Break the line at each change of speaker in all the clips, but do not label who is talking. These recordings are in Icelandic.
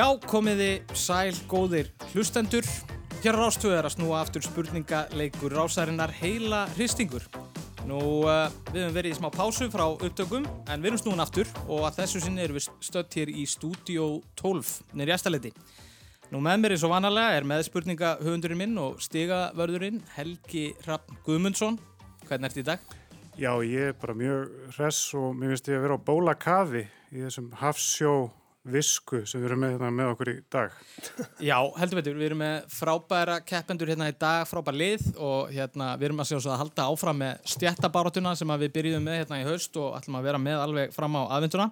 Já, komiði sæl góðir hlustendur. Hér á rástöðu er að snúa aftur spurningaleikur rásarinnar heila hristingur. Nú, uh, við höfum verið í smá pásu frá upptökum, en við erum snúin aftur og að þessu sinni erum við stött hér í Studio 12, nýri æstaleiti. Nú með mér eins og vanalega er með spurningahöfundurinn minn og stigavörðurinn Helgi Rapp Guðmundsson. Hvernig ert í dag?
Já, ég er bara mjög hress og mér finnst ég að vera á bóla kafi í þessum hafsjó visku sem við erum með, hérna með okkur í dag.
Já, heldur veitur, við erum með frábæra keppendur hérna í dag, frábær lið og hérna við erum að að halda áfram með stjættabarotuna sem við byrjuðum með hérna í haust og ætlum að vera með alveg fram á aðvenduna.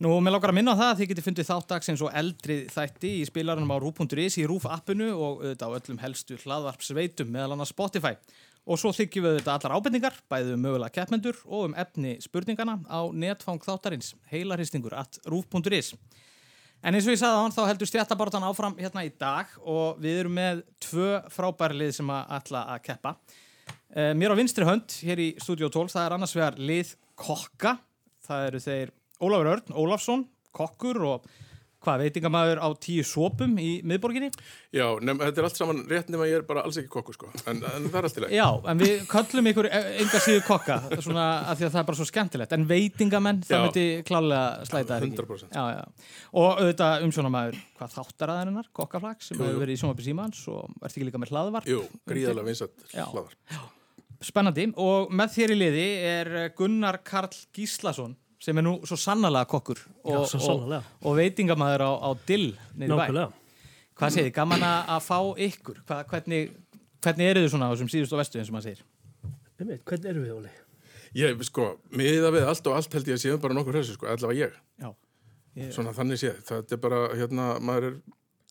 Nú, mér lókar að minna á það að þið getur fundið þáttagsins og eldri þætti í spilarunum á rúf.is í rúf appinu og auðvitað á öllum helstu hlaðvarpsveitum meðal annars Spotify. Og svo þykjum við þetta allar ábendingar, bæðið um mögulega keppmendur og um efni spurningana á netfang þáttarins, heilarhistingur at rúf.is. En eins og ég sagði á hann þá heldur stjættabartan áfram hérna í dag og við erum með tvö frábæri lið sem að ætla að keppa. Eh, mér á vinstri hönd hér í Studio 12, það er annars vegar lið kokka. Það eru þeir Ólafur Örn Ólafsson, kokkur og hvað veitingamæður á tíu sópum í miðborginni?
Já, nefn, þetta er allt saman rétt nema ég er bara alls ekki kokku sko, en, en það er allt í leið.
Já, en við kallum ykkur enga síðu kokka, svona að því að það er bara svo skemmtilegt, en veitingamenn, það
Já.
myndi klálega slæta þær ekki.
100%.
Já, já. Og auðvitað umsjónamæður, hvað þáttaraðarinnar, kokkaflag, sem
Jú, jú.
hefur verið í sjónvarpi símans og ert ekki líka með hlaðvarp.
Jú, gríðarlega vinsat
Já.
hlaðar.
Spennandi, og með þér í liði er Gunnar Karl Gíslason, sem er nú svo sannlega kokkur og,
Já, svo
og,
sannarlega.
og veitingamæður á, á dill í bæ.
Nákvæmlega.
Hvað segir þið, gaman að fá ykkur? Hvað, hvernig, hvernig eru þið svona á þessum síðust og vestu eins og maður segir?
Einmitt, Hvernig erum við, Óli?
Ég, sko, miða við allt og allt held ég að séum bara nokkur hressu, sko, allavega ég.
Já. Ég,
Svona þannig séð. Það er bara, hérna, maður er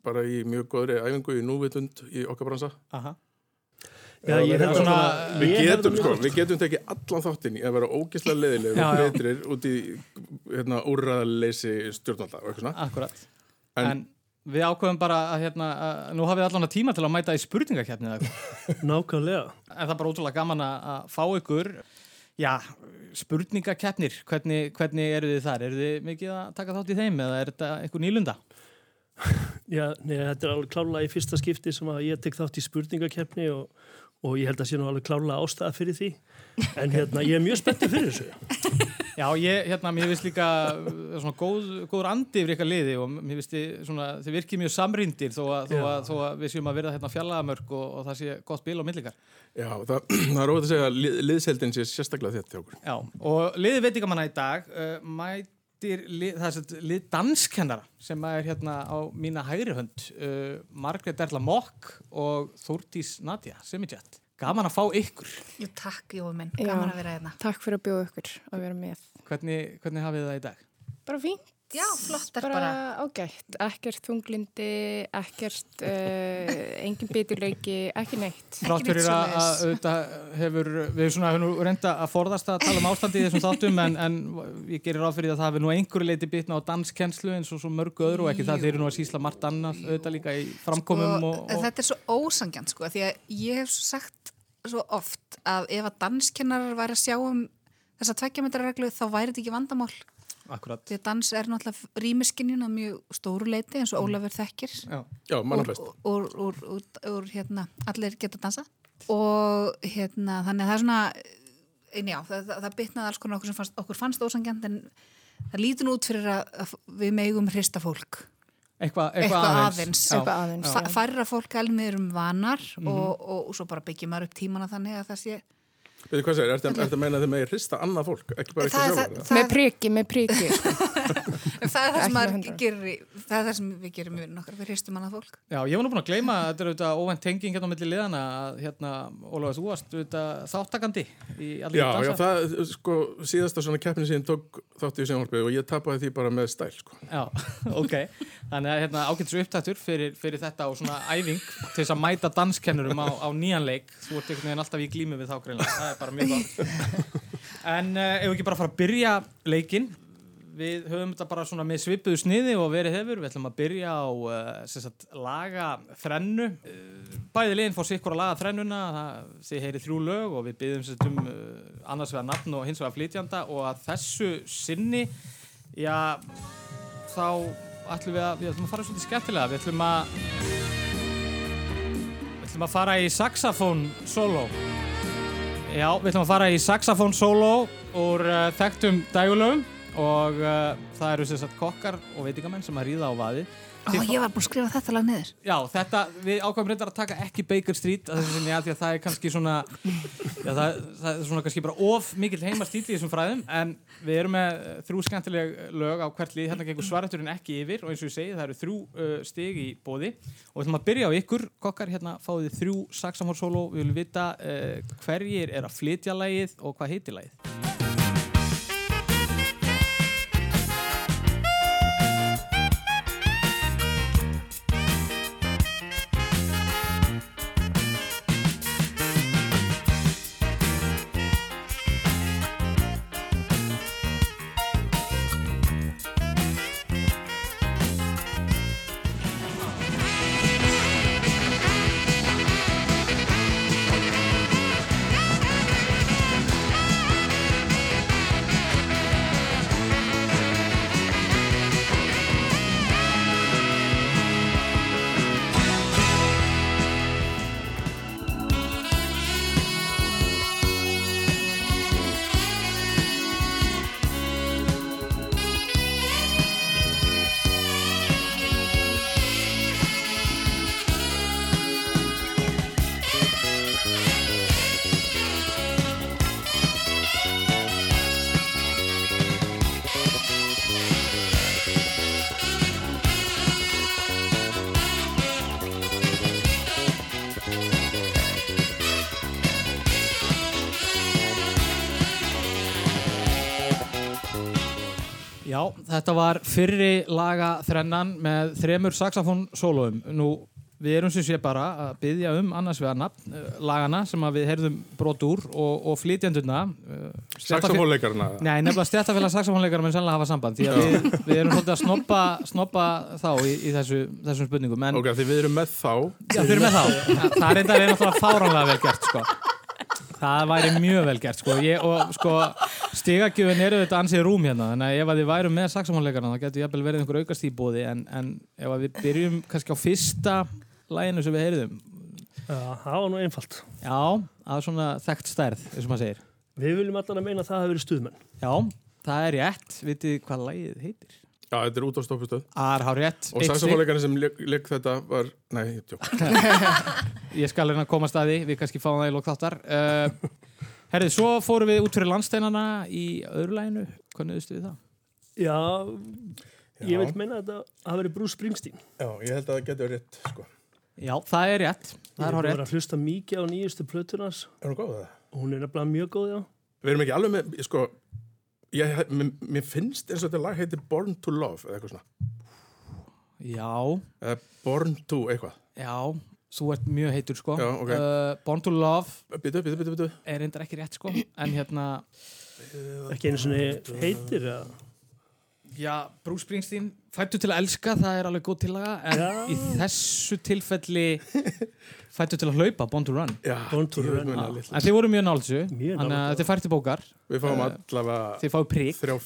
bara í mjög góðri æfingu í núvitund í okkar bransa.
aha.
Já,
svona-
svona...
Við getum, sko, við getum tekið allan þáttinn í að vera ógislega leðilegir
Já,
og breytirir út í, hérna, úrraðaleysi stjórnvalda og eitthvað svona.
Akkurat. En,
En-
við ákveðum bara að, hérna, að nú hafið allan að tíma til að mæta í eitthvað.
Nákvæmlega.
En það er bara ótrúlega gaman að, fá ykkur, já, spurningakeppnir. Hvernig, hvernig eru þið þar? Eru þið mikið að taka þátt í þeim eða er þetta einhver nýlunda?
Já, nei, þetta er alveg klálega í fyrsta skipti sem að ég tek þátt í spurningakeppni og, og ég held að sé nú alveg klálega ástæða fyrir því. En hérna, ég er mjög spenntið fyrir þessu.
Já, ég, hérna, mér finnst líka uh, svona góð, góður andi yfir ykkar liði og mér finnst þið svona, þið virkið mjög samrýndir þó að, þó að, þó að við séum að verða hérna fjallagamörk og, og það sé gott bíl á millikar.
Já, það, það er óvægt að segja að lið, liðseldin sé sérstaklega þetta hjá okkur.
Já, og liði veitingamanna í dag uh, mætir sagt lið danskennara sem er hérna á mína hægri hönd uh, Margrét Erla Mokk og Þúrtís Nadja Semidjætt. Gaman að fá ykkur.
Jú, takk, Jói minn,
Já.
gaman að vera hérna.
Takk fyrir að bjóða ykkur að vera með.
Hvernig, hvernig hafið það í dag?
Bara fínt.
Já, flottar
bara.
bara.
ágætt. Ekkert þunglindi, ekkert, uh, engin biturleiki, ekki neitt.
Þrátt
neitt
fyrir að, að auðvitað hefur, við svona hefur nú reynda að forðast að tala um ástandi í þessum þáttum en, en ég gerir ráð fyrir að það hefur nú einhverju leiti bitna á danskenslu eins og svo mörgu öðru og ekki það
Jú.
þeir eru nú að sísla margt annað auðvitað líka í framkomum
og,
og, og
Þetta er svo ósangjant, sko, því að ég hef sagt svo oft að ef að danskennarar væri að sjá um þessa tveggjametrarreglu þá væri þetta ekki vandamál.
Akkurat.
Því að dans er náttúrulega rýmiskinjun á mjög stóru leiti eins og Ólafur þekkir.
Já.
Já, manna
úr,
flest.
úr, úr, úr, úr hérna, allir geta dansa og hérna, þannig að það er svona en já, það, það, það bitnaði alls konar okkur sem fannst, okkur fannst ósangjant en það lítur nú út fyrir að, að við megum hrista fólk
Eitthvað, eitthvað,
Eitthvað
aðeins.
Eitthvað aðeins.
Fa- færra fólk alveg erum vanar
Mhm.
og, og, og svo bara byggjum maður upp tímana þannig að það sé
Veitu hvað segir, ertu ertu að meina að þið megir hrista annað fólk, ekki bara
er
ekki
það-
með priki, með priki.
það er það sem, gerir, það er það sem við gerum í vinnun okkar, við hristum annað fólk.
Já, ég var nú búin að gleyma þetta er auðvitað óvænt tenging hérna á milli liðana að hérna, Ólafur, þú varst auðvitað þáttakandi í allir
Já, já, það, sko, síðasta svona keppni sem ég tók þátti í sjónvarpið og ég tapaði því bara með stæl, sko.
Já, ok. Þannig að hérna, ágættis upptættur fyrir, fyrir þetta og svona æfing til þess að mæta danskennurum á, á Það er bara mjög gott. En uh, ef við ekki bara fara að byrja leikinn. Við höfum þetta bara svona með svipuðu sniði og verið hefur. Við ætlum að byrja á uh, sagt, laga þrennu. Uh, bæði liðin fór sikkur að laga þrennuna. Það, þið heyri þrjú lög og við sem sagt, um uh, annars vegar nafn og hins vegar flytjanda og að þessu sinni, já, þá ætlum við að, við ætlum að fara svolítið skemmtilega. Við ætlum að, við ætlum að fara í saxofón solo. Já, við ætlum að fara í saxofón solo úr uh, þekktum dægulöfum og uh, það eru sagt kokkar og veitingamenn sem að ríða á vaðið.
Ó, ég var búin að skrifa þetta lag niður.
Já, þetta, við ákvæmum reyndar að taka ekki Baker Street að þessu sinni að því að það er kannski svona já, það, það er svona kannski bara of mikill heimastíl í þessum fræðum en við erum með þrjú skemmtileg lög á hvert lið, hérna gengur svarætturinn ekki yfir og eins og ég segi það eru þrjú uh, stig í bóði og við ætlum að byrja á ykkur. Kokkar, hérna fáið þið þrjú saxamórsóló, við viljum vita uh, hverjir er að flytja lagið og hvað heitir lagið þetta var fyrri laga þrennan með þremur saxofón sólóum. Nú, við erum sem sé bara að byggja um annars vegar nafn uh, lagana sem að við heyrðum brot úr og, og flytjandurna. Uh,
Saxofónleikarna.
Nei, nefnilega stjættafélag saxofónleikara mun sannlega hafa samband því að við, við erum svolítið að snoppa, snoppa þá í, í þessu, þessum spurningum. En,
Ok, því við erum með þá.
Já, þau eru með þá. Það er enda við náttúrulega fáránlega vel gert, sko. Það væri mjög vel gert, sko. Ég, og sko, stigagjöfin eru þetta ansið rúm hérna, þannig að ef að þið værum með saxofónleikarna þá getur jafnvel verið einhver aukast í bóði, en, en ef að við byrjum kannski á fyrsta læginu sem við heyrðum,
Já, það var nú einfalt.
já, að svona þekkt stærð, eins og maður segir.
Við viljum allan að meina að það hafi verið stuðmenn.
Já, það er rétt. Vitið hvað lægið heitir?
Já, þetta er út á stoppustöð.
Það er hár rétt.
Og saxofónleikarinn sem leik þetta var, nei, tjók.
Ég skal að koma að staði, við kannski fáum það í lók þáttar. Uh, herrið, svo fórum við út fyrir landsteinana í öðru læginu. Hvað nöðustu við það?
Já, ég
Já.
vil meina að það hafi verið Bruce Springsteen.
Já, ég held að það getur rétt, sko.
Já, það er rétt. Það er
Ég
hár rétt.
að hlusta mikið á nýjustu plötunars
Er hún góð það?
hún er nefnilega mjög góð, já.
Við erum ekki alveg með, sko, ég, mér, mér finnst eins og þetta lag heitir Born to Love, eða eitthvað svona.
Já,
Eða Born to eitthvað.
já, þú ert mjög heitur, sko.
Já, ok.
uh, Born to Love
Bitu, bitu, bitu, bitu.
er reyndar ekki rétt, sko. En hérna,
Ekki einu svona heitir, já.
Já, Bruce Springsteen, fættu til að elska, það er alveg góð tillaga. En
Já.
í þessu tilfelli, fættu til að hlaupa, Born to Run.
Já,
Born to Run.
En þið voru mjög nálsu, þannig að
nálægt,
þetta er fært til bókar.
Við fáum
Eh,
allavega
Þið
þrjá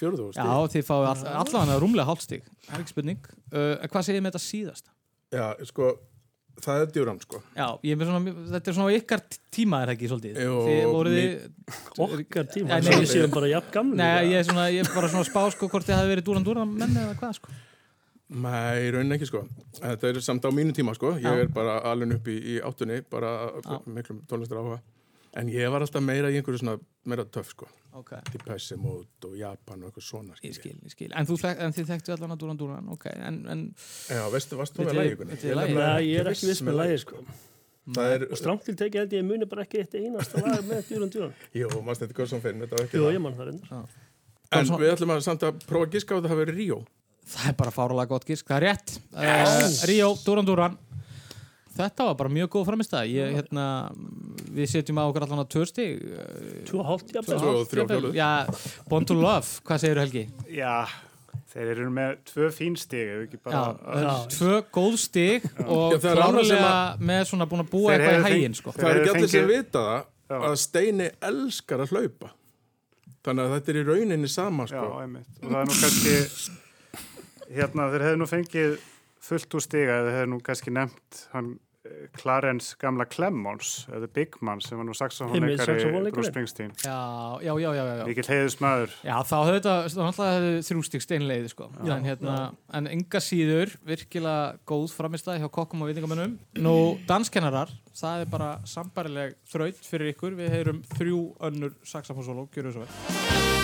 fjóruðu
Já, þið fáið all, allavega rúmlega hálfstig. Það er ekki spurning. Uh, hvað segir þið með þetta síðast?
Já, sko, það er djúram, sko.
Já, ég er svona, þetta er svona ykkar tíma er það ekki svolítið.
Jú,
þið voruð þið...
Okkar tíma,
Nei,
þannig
nei,
við séum bara jafn gamli.
Nei, ég er, svona, ég er bara svona spá sko hvort þið hafi verið dúran dúran menn eða hvað sko.
Nei, í rauninni ekki, sko. Þetta er samt á mínu tíma, sko. Ég
Já.
er bara alveg upp í, í áttunni, bara
Já.
miklum tónlistar áhuga. En ég var alltaf meira í einhverju svona, meira töff, sko.
Ok,
Depeche Mode og Japan og eitthvað svona,
ég skil, ég skil. En, þú, þek- en þið þekktu allan að dúran dúran, ok. En, en
Já, veistu, varst þú
þið lagið?
Nei, ég er ekki viss með lagi, sko.
Það er,
Og strámt til tekið held ég muni bara ekki eitt einasta lag með djúran djúran.
jú, maður þetta góð sem fyrir, þetta var ekki
Jú,
það.
ég mann það reyndar.
En
Svona-
við ætlum að samt að prófa að giska á að það verið Ríó.
það er bara fáralega gott gísk. Það er rétt. Uh, Ríó, dúran dúran. Þetta var bara mjög góð framist það. Ég, hérna, við setjum á okkur allan að tvörstig.
Tvo og hálft, jafnvel.
Tvö og þrjá fjóluð.
Já, Born to Love, hvað segir Helgi?
Já, þeir eru með tvö fín stig,
Já,
Já.
tvö góð stig og
Já, það er annað sem
klárlega með svona búin að búa eitthvað í
fengið-
sko.
Það er ekki allir sem vita það
Já.
að Steini elskar að hlaupa. Þannig að þetta er í rauninni sama,
Já,
sko.
einmitt. Og það er nú kannski, hérna þeir hefðu nú fengið fullt úr stiga eða hefðu nú kannski nefnt hann eh, Clarence gamla Clemons eða Big Man sem var nú saxofónleikari. Bruce Springsteen
Já, já, já, já, já.
mikill heiðismæður
Já, þá höfðu þetta, þá náttúrulega hefðu þrjústík steinleið, sko. en, hérna, en enga síður, virkilega góð framistæði hjá kokkum og vitingamönnum. Nú, danskennarar, það er bara sambarileg þraut fyrir ykkur. Við heyrum þrjú önnur saxofónsóló, gjöru svo vel.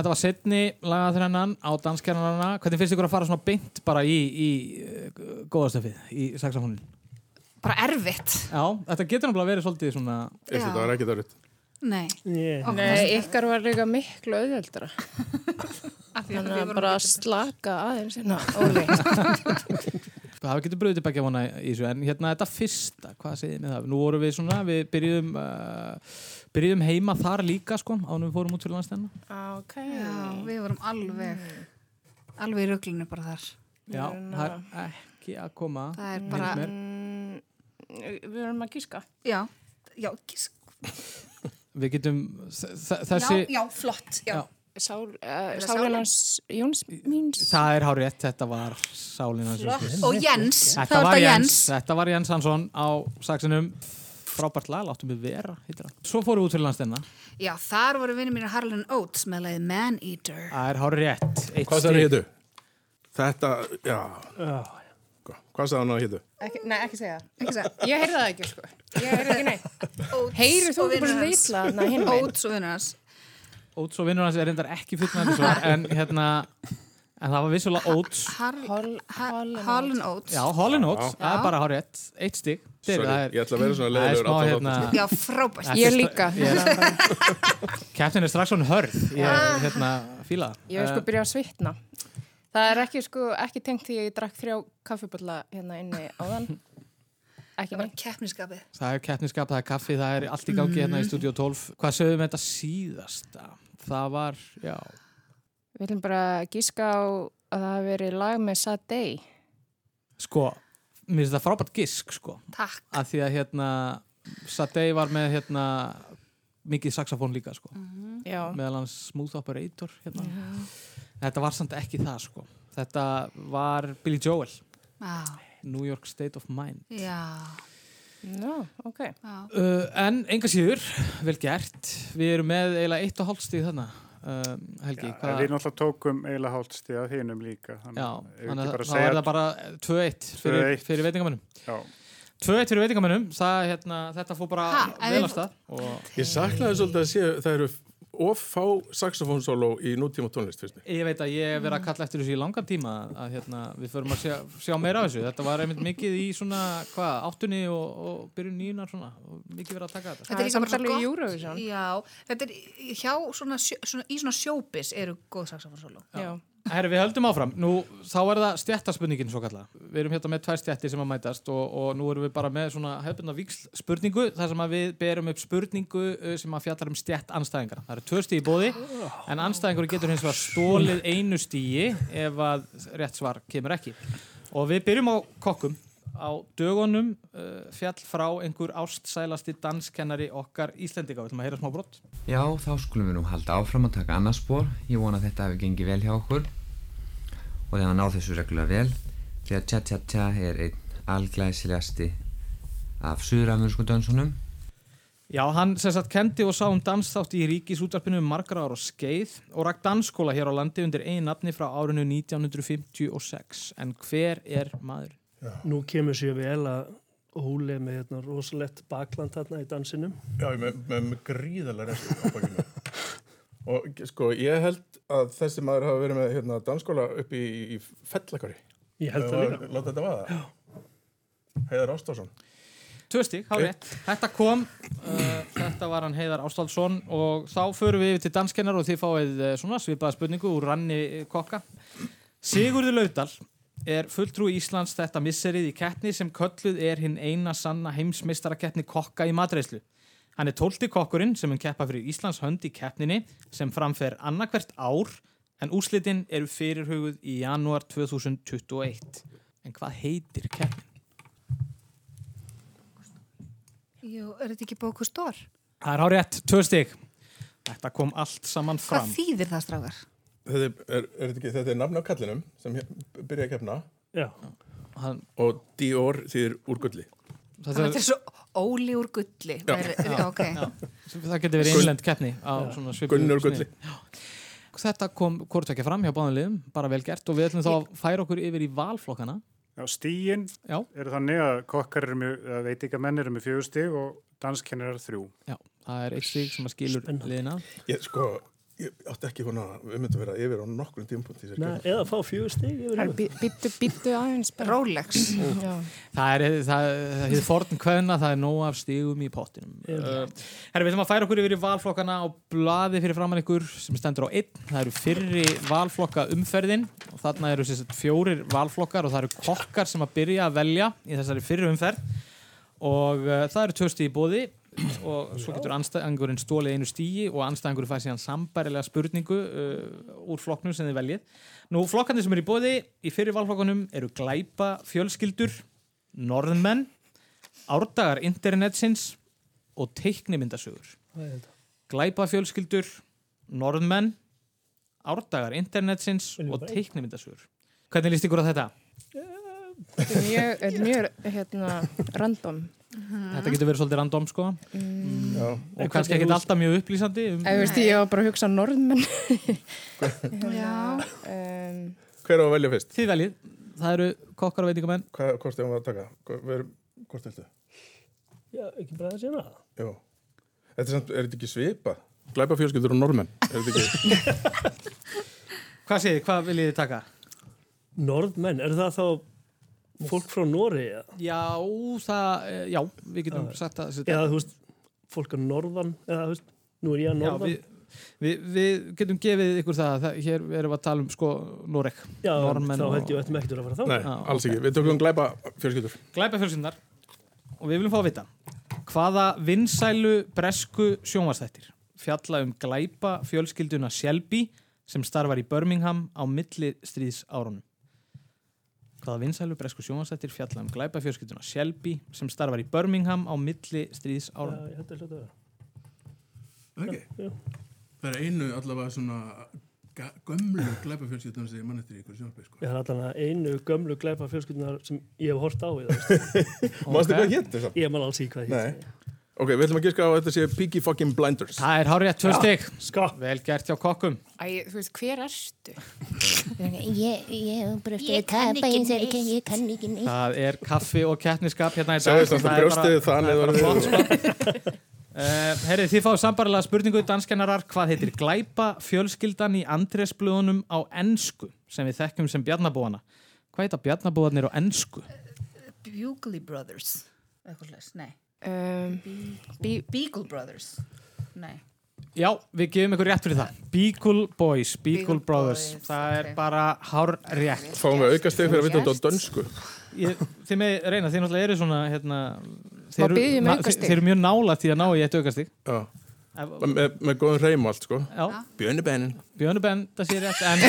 Þetta var setni lagaþrennan á danskennarana. Hvernig finnst ykkur að fara svona beint bara í, í uh, góðastöfið, í saxofónin?
bara erfitt
Já, þetta getur náttúrulega verið svolítið svona...
Ég finnst þetta var ekki það rutt.
Nei,
Yeah.
Nei, ykkar var líka miklu auðveldra.
af því að
Þannig
við
að bara
ekki-
slaka aðeins hérna. Óli.
Það getur bröðið tilbækja vona í þessu, en hérna þetta fyrsta, hvað segið þið með það? Nú vorum við svona, við byrjuðum, uh, byrjuðum heima þar líka, sko, ánum við fórum út fyrir landstæðina.
Ok.
Já, við vorum alveg alveg í rugglinu bara þar
Já, það er ekki að koma.
það er bara.
Mm, við erum að gíska.
já, já, gísk
Við getum, þessi,
já, já, flott já.
Já.
Sál, uh, Sálinans Jóns míns.
það er hár rétt, þetta var sálina.
Flott. og Jens,
Þetta
það var
Jens,
Jens
þetta var Jens Hansson á saxinum frábært lag, láttum við vera heitir það. Svo fórum við út fyrir landstenna
já, þar voru vinni mínir Harlan Oates með lagið Man Eater
Það er hár rétt Eitt
Hvað
stig.
sagði hittu? Þetta, já,
Já,
hvað- hvað sagði hann á hittu?
Ekki, nei, ekki segja það.
ekki það
Ég heyrði það ekki, sko. Ég heyrði ekki neitt. Heyrðu þú bara meginn?
Oates og vinnur hans
Oates og vinnur hans er reyndar ekki fullnæðandi svar en hérna en það var vissulega
Ha-
Holland
Oates
Já, Holland Oates,
Já.
það er bara hár rétt Eitt stig Þeir,
Sorry,
er,
ég ætla að vera svona
er
allan
hérna
já, frábært
Ég
er
líka.
Kæftin er strax svona hörð Ég hérna fíla það.
Ég hef sko
Eh,
byrjað að svitna. Það er ekki sko, ekki tengt því að ég drakk þrjá kaffibölla hérna inni áðan. Ekki
það var
neitt.
keppniskapið
Það er keppniskap, það er kaffi, það er allt í gangi hérna í Studio 12 Hvað sögum við þetta síðasta? Það var, já
Við viljum bara gíska á að það hafi verið lag með Sadei.
Sko, mér finnst það frábært gisk sko.
Takk.
Að því að hérna Sadei var með hérna mikið saxofón líka sko.
Já.
meðal hans Smooth Operator hérna. þetta var samt ekki það sko. Þetta var Billy Joel.
Já,
New York State of Mind.
Já,
Nó, ok.
já.
uh, en enga síður, vel gert. Við erum með eiginlega eitt og hálft stíð þarna uh, Helgi,
Já, við náttúrulega tókum eiginlega hálfstíð að hinum líka.
Þannig að
bara
þá
segja-
er það bara 2-1 fyrir,
2-1.
fyrir veitingamönnum
Já,
2-1 fyrir veitingamönnum, það, hérna, þetta fór bara
Ha, en
vel
við-
að
Ég saknaði svolítið að sé, það eru of fá saxofónsóló í nútíma tónlist, finnst mér.
Ég veit að ég hef verið að kalla eftir þessu í langan tíma að hérna, við förum að sjá, sjá meira af þessu þetta var einmitt mikið í svona hvað, áttunni og, og byrjun nýjunar svona, og mikið verið að taka þetta
Þetta er líka bara svo
samtalið í. Eurovision.
Já, þetta er hjá svona, svona í svona sjópis eru góð saxofónsóló.
Já.
Herri, við höldum áfram, nú þá er það stjættaspurningin svo kalla við erum hérna með tvær stjættir sem að mætast og, og nú erum við bara með svona hefðbundna víksl spurningu þar sem að við berum upp spurningu uh, sem að fjallar um stjætt anstæðingar það eru tvö stíði bóði en anstæðingur getur hins vegar stólið einu stígi ef að rétt svar kemur ekki og við byrjum á kokkum á dögunum uh, fjall frá einhver ástsælasti danskennari okkar Íslendinga. Við ætlum að heyra smá brott.
Já, þá skulum við nú halda áfram að taka annars spór. Ég vona að þetta hafi gengið vel hjá okkur og þegar að ná þessu reglulega vel því að Tja Tja Tja er einn alglæsilegasti af suðuramursku dönsunum.
Já, hann sem sagt kendi og sá um dansþátt í ríkisútvarpinu um margar ára skeið og rakk dansskóla hér á landi undir einn nafni frá árinu 1956. En hver er maður?
Nú kemur sér vel að er með hérna, rosalett bakland þarna í dansinum.
Já, með, með, með bakinu. Og sko, ég held að þessi maður hafa verið með hérna, dansskóla upp í, í fellakari.
Ég held það líka.
Láta þetta vaða. Já. Heiðar Ástásson.
Tvö stík, há rétt. Þetta kom, uh, þetta var hann Heiðar Ástálsson og þá förum við yfir til danskennar og þið fáið uh, svona svipaða spurningu úr ranni kokka. Sigurður Laudal er fulltrú Íslands þetta misserið í keppni sem kölluð er hinn eina sanna heimsmeistarakeppni kokka í matreyslu. Hann er tólti kokkurinn sem hann keppa fyrir Íslands hönd í keppninni sem framfer annarkvert ár en úslitin eru fyrirhuguð í janúar 2021. En hvað heitir keppnin?
Jú, er þetta ekki bóku stór?
Það er hárétt, tvö stík. Þetta kom allt saman
Hvað
fram.
þýðir það strákar?
Þetta er, er, er þetta, ekki, þetta er nafn á kallinum sem byrjaði að keppna
Já,
Hann,
og Dior þýðir úr gulli.
þetta,
Þetta er svo óli úr gulli. Er, er, ok.
það getur verið innlend keppni á svona svipuðu
Gunnur
sniði.
gulli.
Þetta kom ekki fram hjá báðum liðum, bara vel gert og við ætlum þá að færa okkur yfir í valflokkana.
Já, stíin
Já,
eru þannig að kokkar eru með, eða veitingamenn eru með fjögur stig og danskennarar þrjú.
já, það er eitt stík sem að skilur liðina.
Ég, sko, ég átti ekki hún að við myndum vera yfir á nokkrum sér.
eða fá fjögur stig.
Býttu, býttu aðeins.
Rolex.
Já.
Það er, það, hefur forn kveðna, það er nóg af stígum í pottinum. Uh, herri, við ætlum að færa okkur yfir í valflokkana á blaði fyrir framann ykkur sem stendur á einn. Það eru fyrri valflokka umferðin og þarna eru sem sagt, fjórir valflokkar og það eru kokkar sem að byrja að velja í þessari fyrri umferð og uh, það eru tvö stíð í bóði og svo getur anstæðangurinn stólið einu stígi og anstæðangurinn fæði síðan sambærilega spurningu uh, úr flokknum sem þið veljið. Nú, flokkarnir sem eru í bóði í fyrir valflokkunum eru glæpa fjölskyldur, norðmenn, árdagar internetsins og teiknimyndasögur. Glæpa fjölskyldur, norðmenn, árdagar internetsins og teiknimyndasögur. Hvernig líst ykkur á þetta?
Þetta er mjög, er mjög hérna, random.
Þetta getur verið svolítið random sko
Mm.
Og kannski ekkit
þú-
alltaf mjög upplýsandi um,
Ég veist, ég var bara að hugsa norðmenn.
Já.
um,
hver á að velja fyrst?
Þið veljið, það eru kokkar og veitingamenn
Hvað kosti hún að taka? Hvort viltu?
Já, ekki bara það sína það.
Jó. Þetta er samt, er þetta ekki svipað? Glæpa fjölskyldur og. Er ekki?
Hvað þið, hvað viljið þið taka?
Norðmenn, er það þá fólk frá Nóri eða?
Já, það, eh, já, við getum sagt að
Eða, þú veist, fólk á Norðan, eða, þú veist, nú er ég að
Já,
Norðan.
við, við, við getum gefið ykkur það, það hér erum við að tala um sko Noreg
Já,
Norðmenn
þá held ég að þetta ekki að fara þá.
Nei,
Já,
alls
ok.
ekki. Við tökum glæpa fjölskyldur.
Glæpa fjölskyndar og við viljum fá að vita hvaða vinsælu bresku sjónvarsþættir fjalla um glæpa fjölskylduna Shelby sem starfar í Birmingham á milli stríðs árunum hvaða vinsælu bresku sjónvarsþættir fjalla um glæpa fjölskylduna Shelby sem starfar í Birmingham á milli stríðs
Já,
árunum
ég held að þetta vera.
Okay.
Já.
Það er einu allavega svona gömlu glæpa fjölskyldunar sem ég mann eftir í ykkur sjónarbeig, sko.
Ég har allan að einu gömlu glæpa fjölskyldunar sem ég hef hort á í það.
Mástu hvað hétt þess að?
Ég man alls í hvað
Nei. Ok, við ætlum að giska á að þetta sé Peaky fucking Blinders.
Það er hárið að tvö stygg
Ska.
vel gert hjá kokkum
Æ, þú veist, hver erstu?
Ég, ég hef bara eftir að tapa eins og ekki, ég kann ekki neitt.
Það er kaffi og keppniskap hérna í dag
þess
Það er er sko. Uh, herrið, þið fáið sambarilega spurningu danskennarar, hvað heitir glæpa fjölskyldan í Andresblöðunum á ensku sem við þekkjum sem bjarnabúana hvað heita bjarnabúanir á ensku?
Bugly Brothers. Nei.
Um, bí,
Beagle Brothers. Nei.
Já, við gefum ykkur rétt fyrir það Beagle Boys, Beagle,
Beagle
Brothers
Boys,
það er
ok.
bara hár rétt
Fáum við auka steg fyrir að vita þetta á dönsku.
Ég, þið með reyna, þið náttúrulega eru svona hérna, þið, eru, mjög nála því að ná í eitt aukastig
Já.
Ef-
með, með góðum hreim og allt sko.
Já,
Björnubennin
Björnubend, það sé rétt en,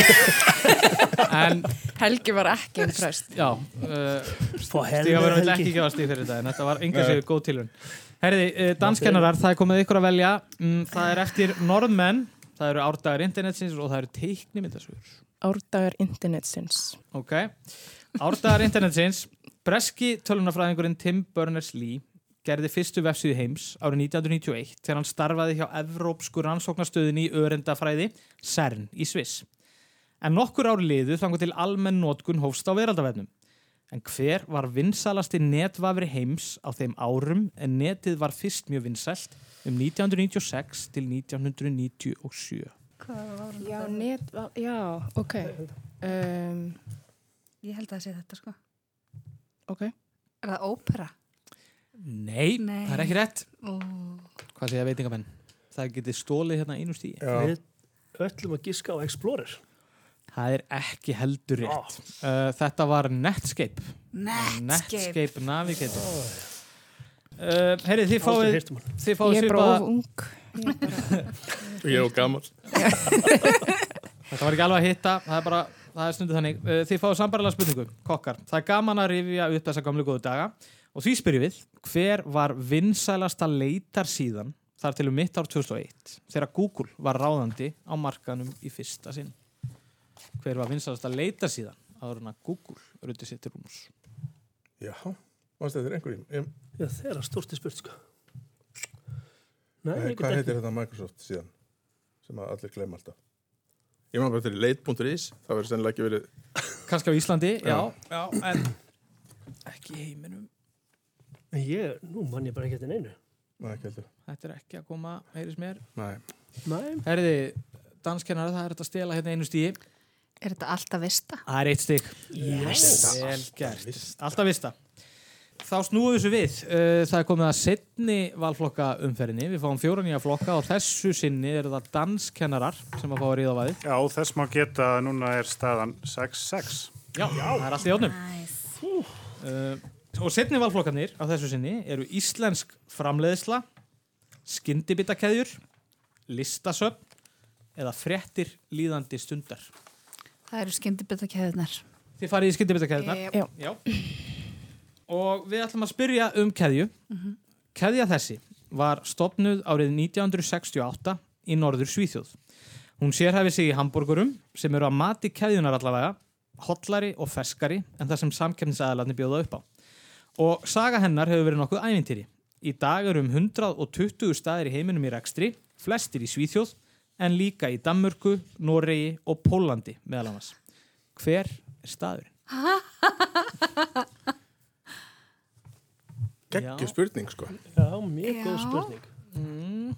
en
Helgi var ekki impressed.
já uh, Stíga verður vill
helgi.
ekki gefa stíg fyrir þetta en þetta var enga sér góð tilhörn Herði, uh, danskennarar, það er komið ykkur að velja. Mm, það er eftir norðmenn það eru árdagar internetsins og það eru teiknimyndasögur.
Árdagar internetsins.
ok, árdagar internetsins breski tölunafræðingurinn Tim Berners-Lee gerði fyrstu vefsíðu heims árið 1991 þegar hann starfaði hjá Evrópsku rannsóknastöðinni í örendafræði CERN í Sviss. En nokkur ár liðu þangur til almenn notkun hófst á veraldavefnum. En hver var vinsalasti netvafri heims á þeim árum en netið var fyrst mjög vinsælt um 1996 til 1997?
Já, net, já, ok. Um,
Ég held að það sé þetta sko.
ok.
Er það ópera?
Nei,
Nei.
það er ekki rétt.
Ó.
Hvað segja veitingamenn? Það getið stólið hérna einu stíi.
Já,
Við öllum að giska á Explorer.
Það er ekki heldur rétt. Uh, þetta var Netscape.
Netscape.
Netscape Navigator. Uh, Heyrið, þið fáið,
hann.
þið fáið
Ég er bara ung. Ég er
gammal
Þetta var ekki alveg að hitta, það er bara, það er stundið þannig. Uh, þið fáið sambarlega spurningu, kokkar. Það er gaman að rifja upp þessa gamlu góðu daga. Og því spyrjum við, hver var vinsælasta leitar síðan þar til um mitt ár 2001 þegar Google var ráðandi á markanum í fyrsta sinn? Hver var vinsælasta leitar síðan áður en að Google rutti sér til rúms?
Já, er einhverjum ég,
Já, það er að stórti spurt, sko. Nei,
Hvað,
ég
hvað heitir þetta Microsoft síðan sem að allir gleyma alltaf Ég maður bara til leit.is það verður sennilega ekki verið
Kannski á Íslandi, já,
Já.
já, en ekki heiminum.
En ég, nú mann ég bara ekki þetta neinu.
Nei, ekki heldur
Þetta er ekki að koma, heyris mér.
Nei,
Nei,
Herði, danskennara, það er þetta að stela hérna einu stíi.
Er þetta alltaf vista?
Það er eitt stík.
yes.
Vel gert. Alltaf vista. Þá snúum við þessu við. Uh, Það er komið að setni valflokka umferðinni. Við fáum fjóra nýja flokka og þessu sinni eru það danskennarar sem að fá að ríða á vaðið.
Já, þess má geta að núna er staðan 6-6.
Já, það er allt í átnum. Uh, og setni valflokkarnir á þessu sinni eru íslensk framleiðsla, skyndibitakeðjur, listasöfn eða fréttir líðandi stundar.
Það eru skyndibitakeðunar.
Þið farið í skyndibitakeðjunar.
Yep.
já.
Já. Og við ætlum að spyrja um keðju. Keðja þessi var stopnuð árið 1968 í norður Svíþjóð. Hún sérhæfi sig í hambúrgurum sem eru að mati keðjunar allavega, hotlari og ferskari en það sem samkefnisaðalarnir bjóða upp á. Og saga hennar hefur verið nokkuð ævintýri. Í dag eru um 120 staðir í heiminum í rekstri, flestir í Svíþjóð, en líka í Danmörku, Noregi og Pólandi meðal annars. Hver er staðurinn? Já.
spurning sko
Já, mjög góð
Já.
spurning.
Mm.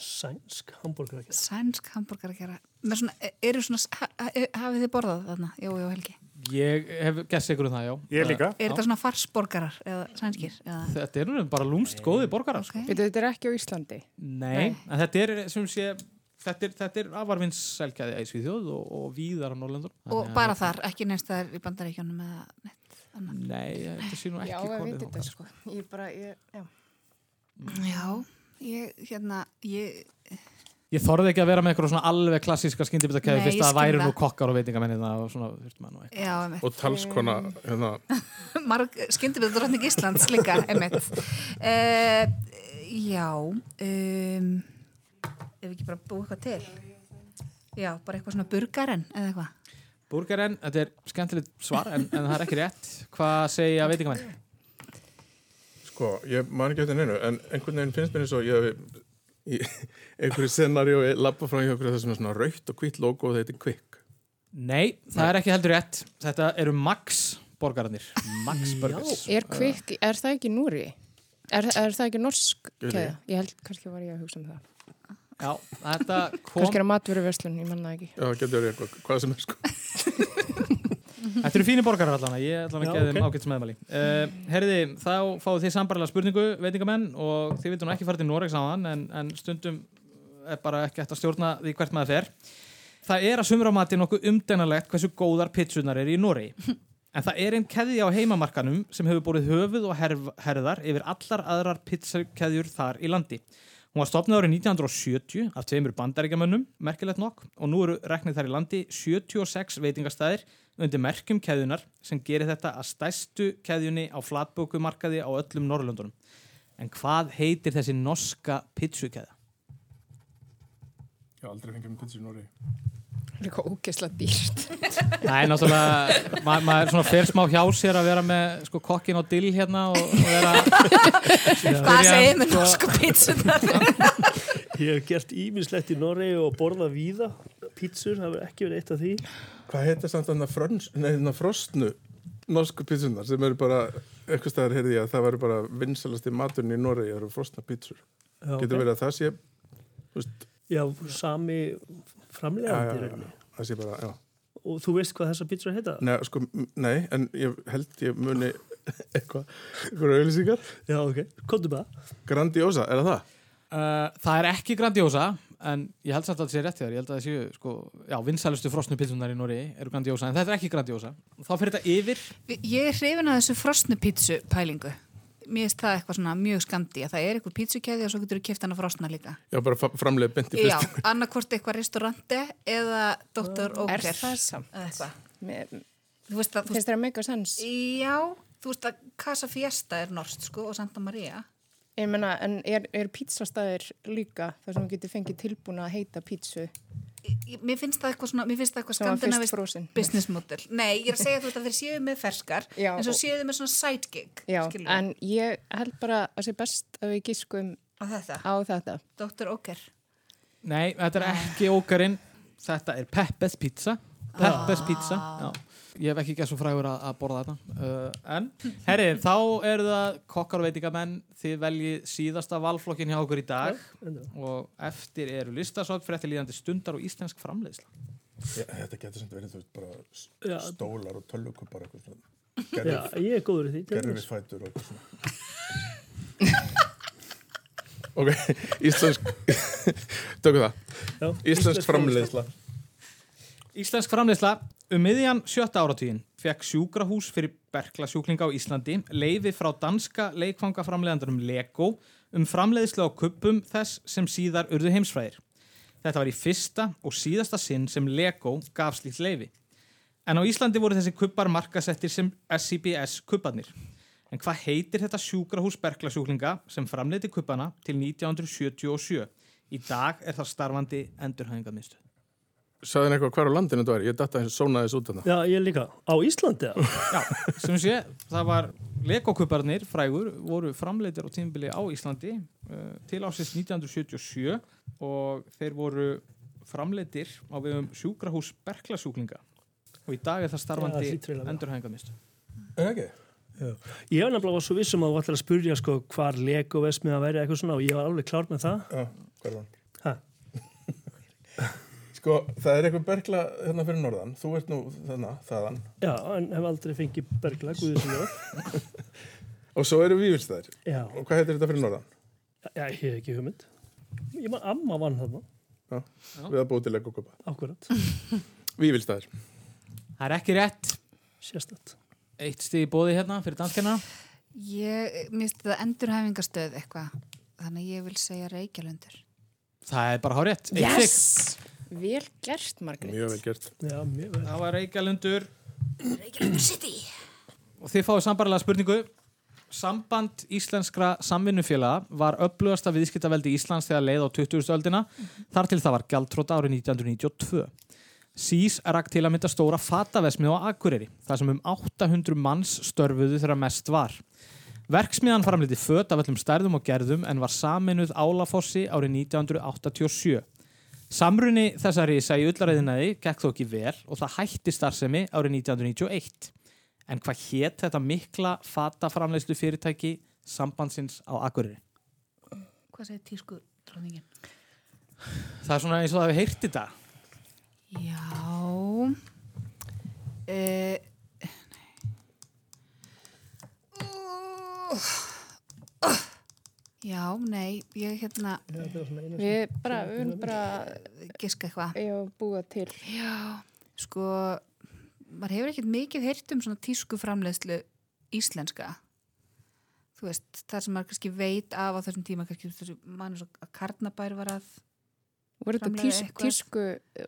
Sænsk hambúrgar ekki.
Sænsk hambúrgar að gera. Með svona, eru svona, ha, ha, hafið þið borðað þarna? Jú, jú, Helgi.
Ég hef gæst ykkur um það, já.
Ég líka.
Er þetta svona farsborgarar eða sænskir? Eða?
Þetta eru bara lúmst góði borgarar.
Ok.
Veitu, þetta er ekki á Íslandi.
Nei, en þetta er sem sé, þetta er, þetta er afarvins selgæði í Svíþjóð og, og víðar á Norrlöndur.
Og bara þar, ekki neins þar í bandaríkjónum eða neitt annar.
Nei, þetta sé nú ekki
Já, ég
komið
veit þetta
þangað,
sko. Ég bara, ég, já.
Já, ég, hérna, ég,
Ég þorði ekki að vera með eitthvað svona alveg klassíska skyndibitakeði
Nei,
fyrst að það væri nú kokkar og veitingamennina og svona,
já,
og talskona hérna,
Marg, skyndibitadrottning Íslands líka. Uh, já, um, ef við ekki bara búið eitthvað til. Já, bara eitthvað svona burgaren eða eitthvað.
Burgeren, þetta er skemmtilegt svar en, en það er ekki rétt. Hvað segja veitingamenn?
sko, ég man ekki eftir neinu en einhvern veginn finnst mér eins og ég hef í einhverju ég lappa frá okkur þessum svona raukt og hvitt logo og þetta er Quick
Nei, það er ekki heldur rétt. Þetta eru Max borgararnir. Max Burgers.
Er kvikk, er það ekki núri? Er, er það ekki norsk keða? Ég held, kannski var ég að hugsa um það.
Já, þetta kom...
Kannski er að matveru verslun, ég manna það ekki.
já, getur verið eitthvað, hvað sem er sko
Þetta eru fínir borgarar allan, ég ætla að
Já,
gefa þeim ágætt meðmæli. Uh, herriði, þá fáið þið sambarlega spurningu, veitingamenn, og þið vildu nú ekki fara til Noregs á hann, en, en stundum er bara ekki hægt að stjórna því hvert maður fer. Það er að sumra á mati nokkuð umdænalegt hversu góðar pitsunar eru í Noregi. En það er einn keðja á heimamarkanum sem hefur búið höfuð og herðar yfir allar aðrar pizzakeðjur þar í landi. Hún var stopnað árið 1970 af tveimur bandaríkjamönnum, merkilegt nokk, og nú eru reknið þar í landi 76 veitingastæðir undir merkjum keðjunar sem gerir þetta að stæstu keðjunni á flatbókumarkaði á öllum Norrlöndunum. En hvað heitir þessi norska?
Ég hef aldrei fengið með pizza í Nóri.
Eitthvað ógeðslega dýrt.
Nei, náttúrulega, ma maður svona fer smá hjá sér að vera með sko kokkin og dill hérna og, og vera...
Hvað segir með
sko-
norsku pítsunar?
Ég hef gert ímislegt í Noregi og borðað víða. Pítsur, það verður ekki verið eitt af því.
Hvað heitir samt þannig frostnu norsku pítsunar sem eru bara, eitthvað staðar heyrði ég að það væri bara vinsalasti maturinn í Nóri, það eru frostna pítsur.
Já,
Getur
ok.
verið að það sé, þú veist,
Já, sami framlegandi.
það sé bara, já.
Og þú veist hvað þessar pítsur heita?
Nei, sko, nei, en ég held ég muni eitthvað, eitthvað auðlýsingar.
Já, ok. Kontum það.
Grandiosa, er það það?
Uh, það er ekki grandiosa, en ég held samt að það sé rétt þér. Ég held að það séu, sko, já, vinsælustu frosnu pizzunar í Nóri eru grandiosa, en þetta er ekki grandiosa. Þá fyrir þetta yfir.
Ég er hrifin að þessu frosnu pítsu pælingu. Mér finnst það eitthvað svona mjög skandi að það er eitthvað pítsukæði og svo getur þú kipt hana frosna líka.
Já, bara framleiða beint í
Já,
fyrst.
annarkvort eitthvað restauranti eða Dr.
Er
Oker.
það samt?
Þú veist að, þú
finnst það að make a sense.
já, þú veist að Casa Fiesta er norst, sko, og Santa Maria.
Ég meina, en er, er pizzastæðir líka þar sem þú getur fengið tilbúna að heita
ég- Mér finnst það eitthvað eitthvað skandinavist business model. Nei, ég er að segja þú veist að þeir séu með ferskar,
Já,
en svo séu þeir með svona side gig,
Já, en ég held bara að sé best að við gískum
á þetta,
á þetta.
Dr. Oker.
Nei, þetta er ekki ókarinn. Þetta er Peppes pizza. Peppes pizza, já. Ég hef ekki gæst svo frægur að, að borða þetta. Uh, en, herri, þá eru það kokkar og veitingamenn. Þið veljið síðasta valflokkin hjá okkur í dag. Og eftir eru listasótt fyrir eftir líðandi stundar og íslensk framleiðsla.
Já, þetta getur sem verið, þú veist, bara
Já.
stólar og svona.
Já, ég er góður í því.
gerfi
dæmis.
fætur og eitthvað svona. ok, íslensk, tökum það.
Já,
Íslensk framleiðsla.
Íslensk framleiðsla um miðjan sjötta áratugin fekk sjúkrahús fyrir berklasjúklinga á Íslandi leiði frá danska leikfangaframleiðandarum Lego um framleiðslu á kuppum þess sem síðar urðu heimsfræðir. Þetta var í fyrsta og síðasta sinn sem Lego gaf slíkt leiði. En á Íslandi voru þessi kuppar markasettir sem SCBS kupparnir. En hvað heitir þetta sjúkrahús berklasjúklinga sem framleiði kuppana til 1977? Í dag er það starfandi endurhæfingarmiðstöð.
Saðin eitthvað hver á landinu þetta var? Ég datta eins og sónaði þessu út þarna.
Já, ég líka. Á Íslandi, já.
Já, sem sé, það var Lego-kuparnir, frægur, voru framleitir á tímabili á Íslandi uh, til ásins 1977 og þeir voru framleitir á vegum sjúkrahús berklasjúklinga og í dag er það starfandi
það að vera.
endurhæfingamist.
Er ekki?
Ég var nefnilega var svo vissum að þú ætlar að spurja sko hvar Lego vesmið að væri eitthvað svona og ég var alveg klár með það.
Já, hver var hann? Sko, það er eitthvað bergla hérna fyrir norðan. Þú ert nú þarna, þaðan.
Já, en hef aldrei fengið bergla, guðið sem ég
Og svo eru vývilstæðir.
Já,
Og hvað heitir þetta fyrir norðan?
já, ég hef ekki hugmynd. Ég man, amma vann þarna,
Já. Við að búið til Lego kupa.
akkurat,
Vývilstæðir.
Það er ekki rétt,
sérstætt.
eitt stig í bóði hérna fyrir danskina.
Ég minnst þetta endurhæfingastöð eitthvað, þannig ég vil segja Reykjalundur.
Það er bara hár rétt.
Yes! Vel gert, Margrét.
Mjög vel gert.
Já, mjög vel.
Það var Reykjalundur
Reykjalundur City!
og þið fáið sambarlega spurningu. Samband íslenskra samvinnufélaga var upplugasta viðskiptaveldi Íslands þegar leið á 20. öldina þar til það var gjaldtróta árið 1992. SÍS rakk til að mynda stóra fatavesmið á Akureyri þar sem um 800 manns störfuðu þegar mest var. Verksmiðan framliti föt af öllum stærðum og gerðum en var saminuð Álafossi árið 1987. Samruni þessa risa í ullaræðinaði gekk þó ekki vel og það hætti starfsemi árið 1991. En hvað hétt þetta mikla fataframleyslu fyrirtæki sambandsins á Akureyri?
Hvað segir tísku dróningin?
Það er svona eins og það hefur heyrt þetta.
Já. Uh, Já, nei, ég hérna
Já,
Við bara, við erum bara,
giska eitthvað.
var búa til.
Já, sko, maður hefur ekkert mikið heyrt um svona tísku framleiðslu íslenska. þú veist, það sem maður kannski veit af á þessum tíma, kannski þessu mann svo að Karnabær var að
Var þetta
Framleiða
tís,
eitthvað.
tísku,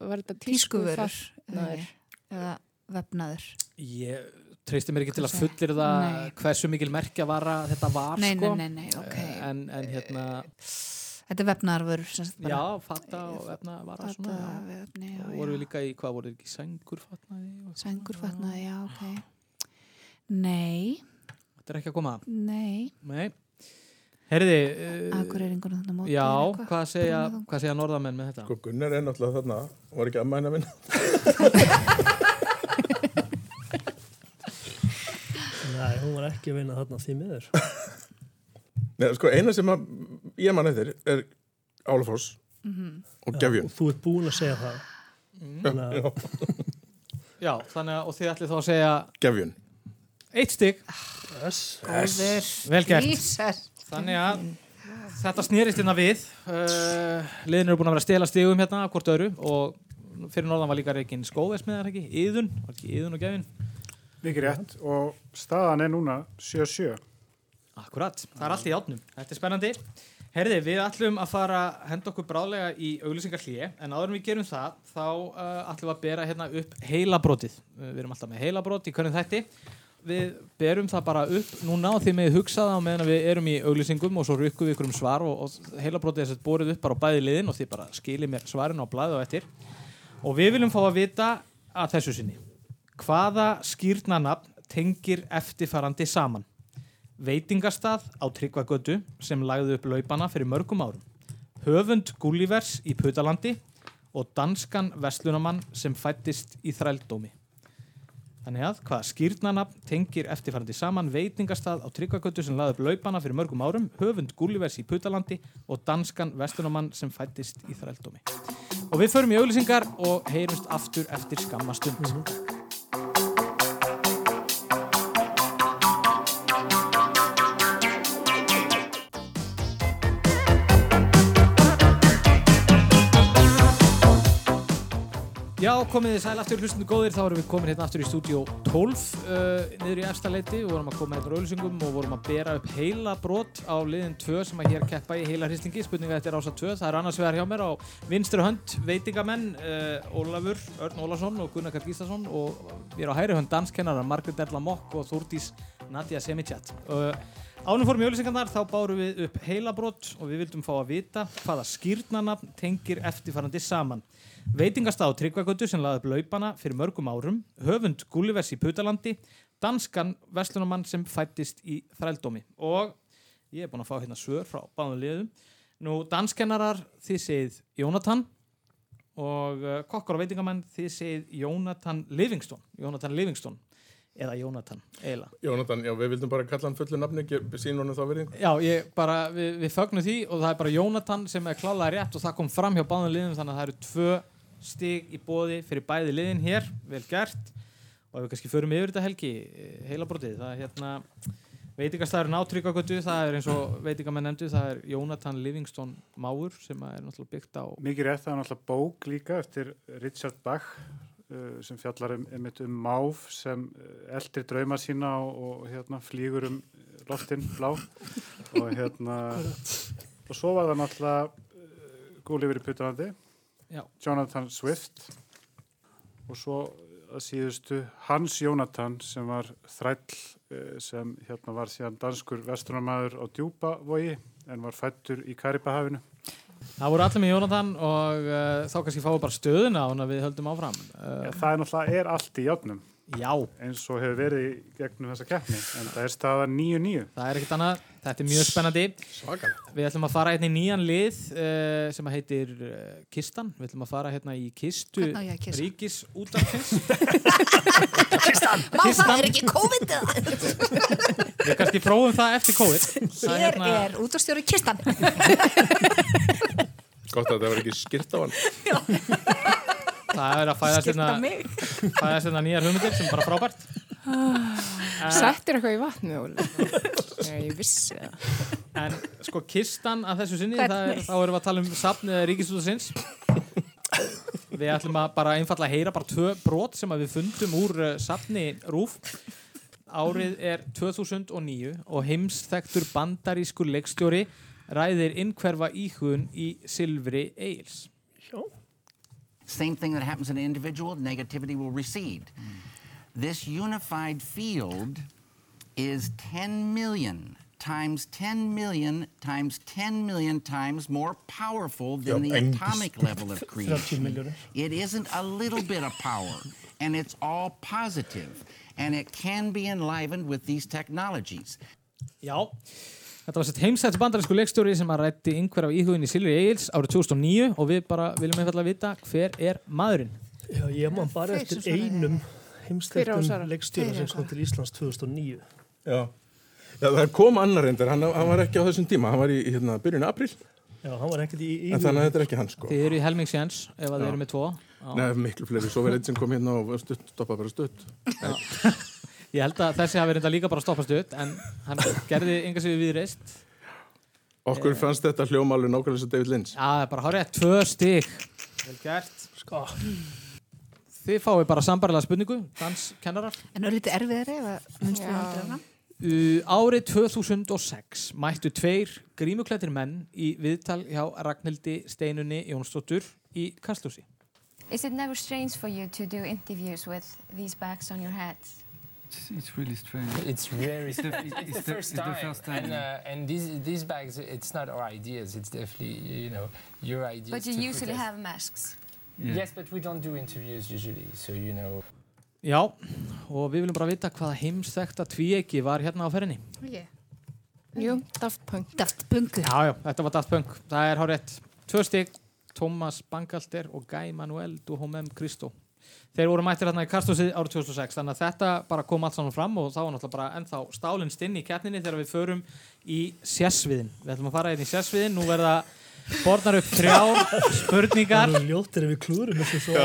var þetta tísku
tískuvörur eða vefnaður
Ég treysti mér ekki til að fullir það
Nei.
hversu mikil merkja vara þetta var
nei,
sko.
nei, nei, nei, ok
En, en hérna,
þetta er bara.
já, fatta og efna vara svona.
Fata,
Já.
vefni, já,
Og voru við líka í, hvað voru við ekki, sængur fatnaði? og-
Sængur fatnaði, já, ok Nei,
Þetta er ekki að koma.
nei
Nei. Uh,
Akureyringur þannig móti
já, hvað segja, hvað segja norðamenn með þetta?
Sko Gunnar er náttúrulega þarna, var ekki að mæna minna.
Nei, hún var ekki að vinna þarna því miður.
Nei, sko eina sem að ég man eftir er Álafoss og Gefjun.
Og þú ert búin að segja það. Þannig að
Já,
Já, þannig að, og þið ætlið þá að segja
Gefjun.
eitt stygg,
þess,
Góður
vel gert.
Jesus.
Þannig að þetta snýrist hérna við. Uh, liðin eru búin að vera að stela stigum hérna hvort öðru og fyrir norðan var líka reygin það ekki, Íðun, var ekki Íðun og Gefin?
Mikið rétt og staðan er núna 7-7.
Akkurat, það er allt í átnum. Þetta er spennandi. Herði, við ætlum að fara að henda okkur bráðlega í auglýsingar en áður en við gerum það, þá uh, ætlum við að bera hérna upp heilabrótið. Uh, við erum alltaf með heilabrót í hvernig þætti. Við berum það bara upp núna og þið með hugsa það á meðan við erum í auglýsingum og svo rukkum við ykkur um svar og, og heilabrótið er sett borið upp bara á bæði liðin og þið bara skiljið mér svarin á blæðu og eftir. Og við viljum fá að vita að þessu sinni. Hvaða skýrnanafn tengir eftirfarandi saman? veitingastað á Tryggvagötu sem lagði upp laupana fyrir mörgum árum, höfund Gullivers í Putalandi og danskan vestlunamann sem fættist í þrældómi. Þannig að hvaða skýrnanafn tengir eftirfærandi saman veitingastað á Tryggvagötu sem lagði upp laupana fyrir mörgum árum, höfund Gullivers í Putalandi og danskan vestlunamann sem fættist í þrældómi. Og við förum í auglýsingar og heyrumst aftur eftir skamma stund. Já, komið þið sæl aftur hlustundu góðir, þá erum við komin hérna aftur í stúdíó 12 uh, niður í efsta leiti. Og vorum að koma hérna auðlýsingum og vorum að bera upp heila brot á liðin 2 sem að hér keppa í heila hristingi, spurninga þetta er ása 2, það er annars vegar hjá mér á vinstri hönd veitingamenn uh, Ólafur Örn Ólafsson og Gunnar Karl Gíslason og við erum á hæri hönd danskennarar Margret Erla Mokk og Þúrdís Nadia Semichat. Uh, Ánum fórum í auðlýsingarnar, þá bárum við upp heilabrót og við vildum fá að vita hvaða skýrnanafn tengir eftirfarandi saman. Veitingastað á Tryggvagötu sem laði upp laupana fyrir mörgum árum, höfund Gullivers í Putalandi, danskan vestlunumann sem fættist í þrældómi. Og ég er búinn að fá hérna svör frá báðum liðum. Nú, danskennarar, þið segið Jónatan og uh, kokkar og veitingamenn, þið segið Jónatan Livingston. Jónatan Livingston. Eða Jónatan, eiginlega.
Jónatan, já, við vildum bara kalla hann fullu nafni, sín honum þá verið.
Já, ég bara, við, við fögnum því og það er bara Jónatan sem er klálega rétt og það kom fram hjá báðum liðum þannig að það eru tvö stig í bóði fyrir bæði liðin hér, vel gert og ef við kannski förum yfir þetta helgi heila brotið, það er hérna veitingastæðurinn á Tryggagötu, það er eins og veitingamenn nefndu, það er Jónatan Livingston Máur sem er náttúrulega byggt á
Mikið rétt, það er náttúrulega bók líka eftir Richard Bach sem fjallar um, um, um máf sem uh, eldri drauma sína og, og hérna, flýgur um loftin blá. Og hérna og svo var það náttúrulega Gúlifur í Putalandi
Já.
Jonathan Swift. Og svo að síðustu Hans Jónatan sem var þræll sem hérna var síðan danskur vestunarmæður á djúpavogi en var fættur í Karibahafinu
Það voru allir með Jónatan og uh, þá kannski fáum við bara stöðuna og við höldum áfram. Uh,
Já, það er náttúrulega er allt í játnum
Já,
eins og hefur verið gegnum þessa keppni en það er staða 9-9
það er ekkert annað, þetta er mjög spennandi
Svakalega.
Við ætlum að fara hérna í nýjan lið uh, sem að heitir uh, Kistan. Við ætlum að fara hérna í Kistu
Hvernig á ég að kissa?
Ríkis útafins.
Má það er ekki COVID eða?
Við kannski prófum það eftir COVID.
Hér er útastjóri kistan
Gott að það var ekki skýrt á hann.
Það er að fæðast
Skipta
hérna, hérna nýjar hugmyndir sem er bara frábært.
Settir eitthvað í vatni, Óli? Já, ég vissi það.
En sko Kistan að þessu sinni, það er, þá erum við að tala um safn Ríkis útafins. Við ætlum að bara einfalla að heyra bara tvö brot sem að við fundum úr uh, safni Rúf. árið er 2009 og heimsþektur bandarískur leikstjóri ræðir innhverfa íhugun í Silfri Eils.
Same thing that happens in an individual, negativity will recede. This unified field is 10 million times 10 million times 10 million times more powerful than the atomic level of
30
creation. It isn't a little bit of power, and it's all positive, and it can be enlivened with these technologies.
Já, þetta var sett heimsþektur bandarískur leikstjóri sem að rætti innhverfa íhugun í Silfri Eils árið 2009 og við bara viljum einfallega vita hver er maðurinn.
Já, ég man bara eftir einum
Svara?
leikstjóra sem kom til Íslands 2009.
Já. Já, það kom annar reyndar, hann, hann var ekki á þessum tíma, hann var í hérna, byrjun april,
Já, hann var ekkert í, í
en þannig að þetta er ekki hann sko.
Þið eru í helmingsjans ef að þið eru með tvo. Já.
Nei, miklu fleiri, svo var einn sem kom hérna og stutt, stoppa bara stutt.
Ég held að þessi hafi reynda líka bara stoppast upp en hann gerði enga sig við reist.
Okkur fannst þetta hljóma alveg nákvæmlega sem David Lynch.
Já, er bara hárið tvö stík. Vel gert.
Sko,
Þið fáið bara sambarilega spurningu, danskennarar.
En örlítið erfiðari ef að munstu
Já.
vandur hana.
Uh, árið 2006 mættu tveir grímuklættir menn í viðtal hjá Ragnhildi Steinunni Jónsdóttur í Kastlúsi.
Is it never strange for you to do interviews with these bags on your heads?
It's, it's really strange.
It's very
It's the-
it's,
it's
the
the-
first
it's the
time,
first time.
and uh, and these these bags, it's not our ideas. It's definitely you know your ideas.
But you usually
us-
have masks.
Yeah.
Yes, but we don't do interviews usually. So you know.
Já, og við viljum bara vita hvaða heimsþekta tvíegi var hérna á ferðinni.
Yeah.
Jú, Daft Punk.
Daft Punku.
Já, já, þetta var Daft Punk. Það er hárétt. Tvö stygg, Thomas Bangalter og Guy Manuel Duhomem Kristó. Þeir voru mættir hérna í Kastlúsið árið 2006, þannig að þetta bara kom allt saman fram og þá var náttúrulega bara ennþá stálinn stinn í keppninni þegar við förum í sérsviðin. Við ætlum að fara inn í sérsviðin, nú verða borðnar upp þrjár spurningar
það er ljóttir ef við klúrum þessu svo.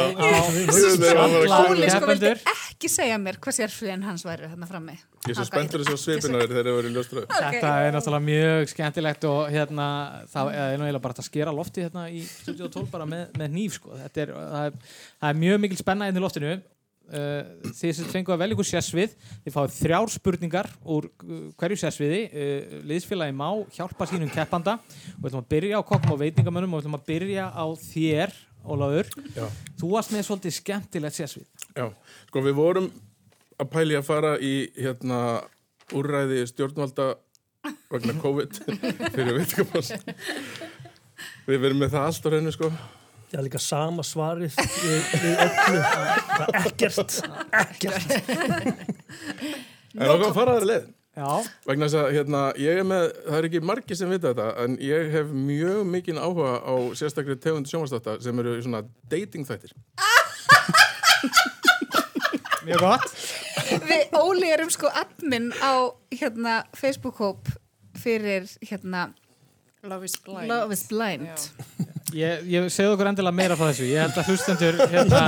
Óli sko vildi ekki segja mér hvað sérfriðin hans væri hérna frammi.
Ég er svo spenntur að sjá svipina þegar það verið ljóstraður.
Þetta er náttúrulega mjög skemmtilegt og hérna, það er nú eiginlega bara að skera lofti hérna í Studio 12 bara með, með nýf sko. Þetta er, það er, það er mjög mikil spenna inn í loftinu. Uh, þið sem fengu að velja ykkur sérsvið, þið fáið þrjár spurningar úr uh, hverju sérsviði. Uh, liðsfélagi má hjálpa sínum keppanda og við ætlum að byrja á kokkum og veitingamönnum og við ætlum að byrja á þér, Ólafur.
Já.
Þú varst með svolítið skemmtilegt sérsvið.
Já, sko við vorum að pæli að fara í hérna úrræði stjórnvalda vegna COVID fyrir veitingamanns. Við verum með það allt á reynu sko.
Það er líka sama svarið við, við öllu. Það er ekkert, ekkert.
En okkar að fara þær leið.
Já.
Vegna þess að hérna, ég er með, það er ekki margir sem vita þetta, en ég hef mjög mikinn áhuga á sérstakri tegundu sjónvastáta sem eru svona dating þættir.
Mjög gott.
Við Óli erum sko admin á hérna Facebook-hóp fyrir hérna
Love is blind.
Love is Blind.
Já.
Ég, ég segðu okkur endilega meira frá þessu. Ég held að hlustendur hérna,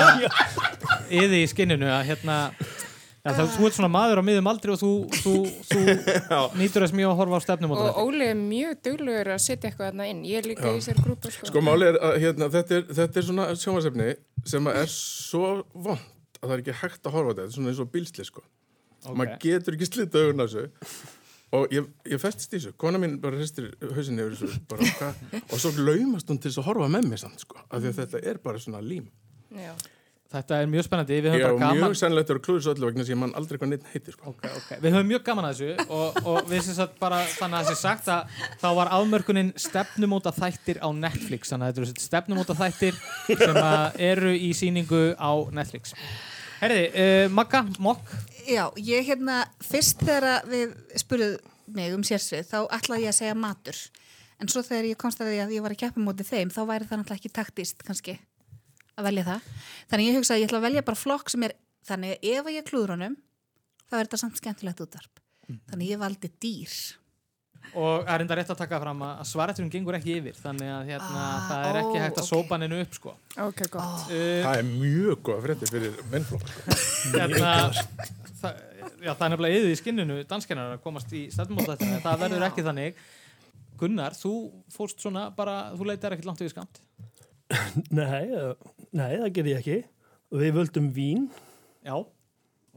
yði í skinninu að hérna, já, það, þú ert svona maður á miðum aldri og þú, þú, þú nýtur þess mjög að horfa á stefnum og
Óli er mjög duglegur að setja eitthvað þarna inn. Ég er líka í þessari grúpu, sko.
Sko máli er að hérna, þetta, er, þetta er svona sjónvarsefni sem er svo vond að það er ekki hægt að horfa á þetta, þetta er svona eins og bílsli sko.
Ok.
Maður getur ekki slita augun af þessu. Og ég, ég festist í þessu, kona mín bara hristir hausinni yfir þessu bara, hva? og svo laumast hún til að horfa með mér samt sko, af því að þetta er bara svona lím.
Já.
Þetta er mjög spennandi. Við höfum
Ég
bara
og
gaman.
mjög sennilegt að klúður svo öllu vegna sem ég man aldrei hvað neitt heitir sko.
Okay, okay. Við höfum mjög gaman að þessu og, og við sem sagt bara þannig að þessi sagt að þá var afmörkunin stefnumóta þættir á Netflix þannig að þetta eru stefnumóta þættir sem að eru í síningu á Netflix. Herði, uh, Magga, Mokk,
Já, ég hérna, fyrst þegar við spurðum mig um sérsvið, þá ætlaði ég að segja matur. En svo þegar ég komst að því að ég var að keppa móti þeim, þá væri það náttúrulega ekki taktist kannski að velja það. Þannig ég hugsa að ég ætla að velja bara flokk sem er, þannig ef ég klúður honum, þá er þetta samt skemmtilegt útvarp. Þannig ég valdi dýr.
Og það er enda rétt að taka fram að svareturum gengur ekki yfir þannig að hérna,
Ah,
það er ekki hægt að
ok.
sópa hennu upp sko.
Ok, gott.
Uh,
Það er mjög góða frétti fyrir mennflokk
hérna, það, já, það er nefnilega yfir í skinninu danskennar að komast í stefnumóta þetta það verður ekki þannig Gunnar, þú fórst svona bara þú leitar ekkert langt yfir skamt
Nei, eh, nei, það gerði ég ekki. Við völdum vín.
já,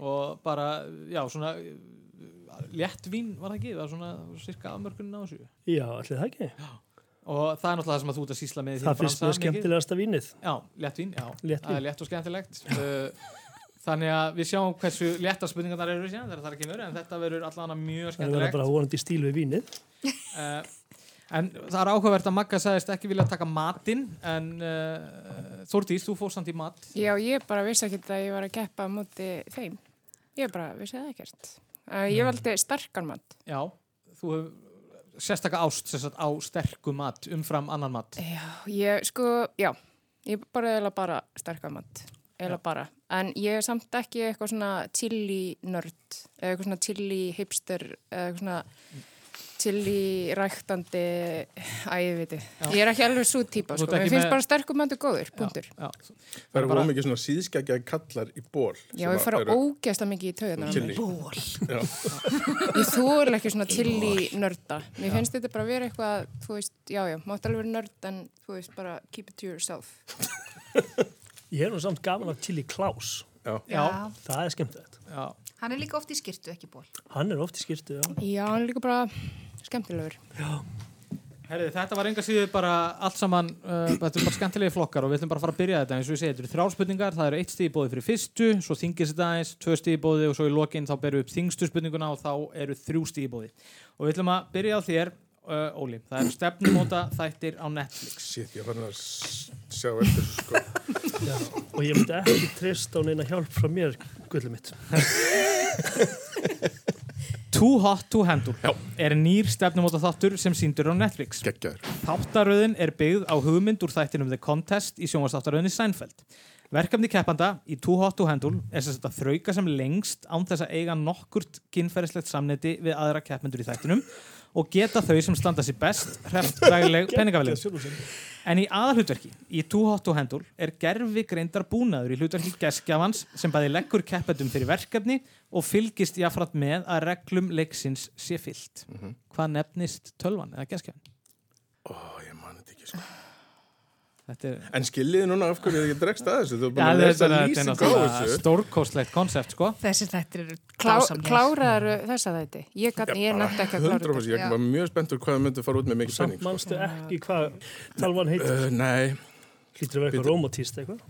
og bara, já, svona léttvín var það ekki, það var svona cirka afmörkunin á þessu
Já, allir það ekki.
og það er náttúrulega það sem að þú ert að sýsla með
Það finnst
bransa
mér
mikið.
skemmtilegasta vínið.
Já, léttvín, já,
Léttvín.
það er létt og skemmtilegt uh, Þannig að við sjáum hversu létta spurningar það eru síðan þegar það er ekki mjög en þetta verður allavega mjög
Það verður
skemmtilegt
bara vonandi í stíl við vínið.
uh, En það er áhugavert að Magga sagðist ekki vilja taka matinn en uh, Þórdís, þú fórst samt í mat
Já, ég bara vissi ekkert að ég var að keppa móti þeim. Ég bara vissi það ekkert. Uh, ég valdi sterkan mat.
Já, þú hefur sérstaka ást sagt, á sterku mat umfram annan mat
Já, ég sko, já, ég bara eða bara sterkan mat. Eða bara. En ég er samt ekki eitthvað svona chili nörd, eitthvað svona chili hipster, eitthvað svona chili ræktandi, að ég er ekki alveg svo típa, sko. Mér finnst bara sterkum matu góður, punktur.
Já,
Það eru bara... mikið svona síðskækjaði kallar í ból.
Já, ég fara ógeðslega mikið í
Chili.
mér.
Ból. Já.
Ég þóri ekki svona chili nörda. Mér finnst þetta bara að vera eitthvað, þú veist, já, já, mátt alveg vera nörd en þú veist, bara keep it to yourself.
Ég er nú samt gaman af Chili Klaus.
Já.
Já.
Það er skemmtilegt.
Já.
Hann er líka oft í skirtu, ekki ból.
Hann er oft í skýrtu, já.
Já, hann er líka bara skemmtilegur.
Herri, þetta var enga síðu bara allt saman, uh, þetta er bara skemmtilegi flokkar og við ætlum bara að fara að byrja þetta eins og við segja, þetta eru þrjár spurningar, það eru eitt stíð í bóði fyrir fyrstu, svo þingir þetta aðeins, tvö stíð í bóði og svo í lokin þá berum við upp þingstu spurninguna og þá eru þrjú stíð í bóði. Og við ætlum að byrja á þér, uh, Óli, það eru stefnumóta þættir á Netflix.
Shit,
já. Og ég myndi ekki treysta á neina hjálp frá mér, gullið mitt.
Too Hot to Handle Já. er nýr stefnumóta þáttur sem síndur á Netflix.
Gekkjaður.
Þáttaröðin er byggð á hugmynd úr þættinum The Contest í sjónvarsþáttaröðinni Seinfeld. Verkefni keppanda í Too Hot to Handle er sem sagt að þrauka sem lengst án þess að eiga nokkurt kynferðislegt samneti við aðra keppendur í þættinum og geta þau sem standa sér best hreft dagleg peningafælum. En í aðalhlutverki, í Too Hot to Handle, er gerfi greindar búnaður í hlutverki geskjafans sem bæði leggur keppendum fyrir verkefni og fylgist jáfnframt með að reglum leiksins sé fyllt. Hvað nefnist tölvan eða geskjafan?
Ó, ég man þetta ekki sko.
Þetta er...
En skiljiði núna af hverju þið ekki dregst að þessu? Þú er
Já,
bara að
þetta
lesa
er- þetta er
lýsingu á
náttúrulega
þessu.
stórkostlegt konsept, sko.
Þessi þættir eru
Klá,
klásamlega.
kláraður þessa þætti? Ég, gat, ég nefndi ekki að klára
100% ég var mjög spenntur hvað þið myndu fara út með mikið
Samt
penning. sko.
mannstu ekki hvað talvan heitir.
Uh, nei.
Hlýtur að vera eitthvað romantíst eitthvað.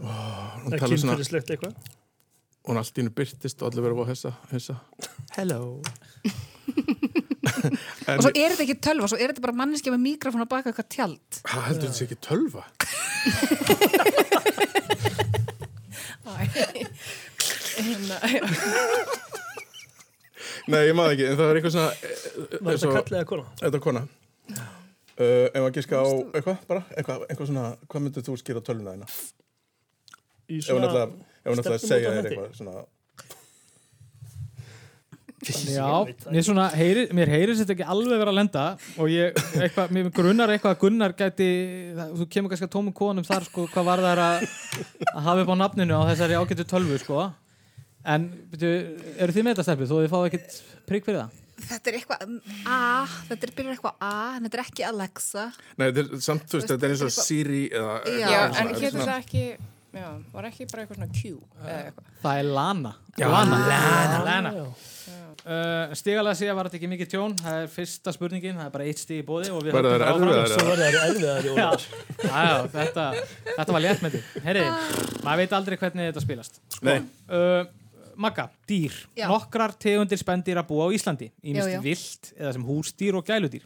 Talar svona,
kynfyrirslegt eitthvað.
hún allt í hennu byrtist og allir verið að hessa, hessa. Hello.
Og svo er þetta ekki tölva, svo er þetta bara manneskja með mikrofón að baka eitthvað tjald.
Hvað heldur þetta sé ekki tölva? Nei, ég maður ekki, en það er eitthvað svona... eh,
Var þetta
og-
kall eða kona?
Þetta er kona. Uh, ef að giska á eitthvað, bara, eitthvað, eitthvað svona, hvað myndir þú skýra tölvuna þína?
Í
Ef hún ætlaði að- segja þér eitthvað svona...
Já, mér, svona, heyri, mér heyrir þetta ekki alveg vera að lenda og ég, eitthvað, mér grunnar eitthvað að Gunnar gæti, það, þú kemur kannski að tómum konum þar, sko, hvað var það að, að hafa upp á nafninu á þessari ágættu tölvu, sko en, byrju, eru þið með þetta stefnið, þó þið fáið ekkit prigg fyrir það?
Þetta er eitthvað A, þetta er byrjar eitthvað A, en þetta er ekki Alexa.
Nei, þetta er samt, þú veist, þetta er eins og Siri eða...
Já,
eitthvað
en
svona-
það ekki, já, var ekki bara eitthvað svona Q eða eitthvað.
Það er Lana
Já,
Lana,
Lana.
Lana. Uh, Stigalega sé að var þetta ekki mikið tjón það er fyrsta spurningin, það er bara eitt stig í bóði og við
þær
bara áfram. þetta, þetta var létt með því Herri, maður veit aldrei hvernig þetta spilast.
Nei.
uh, Magga, dýr
Já.
Nokkrar tegundir spendýra búa á Íslandi
Já, já.
vilt eða sem húsdýr og gæludýr.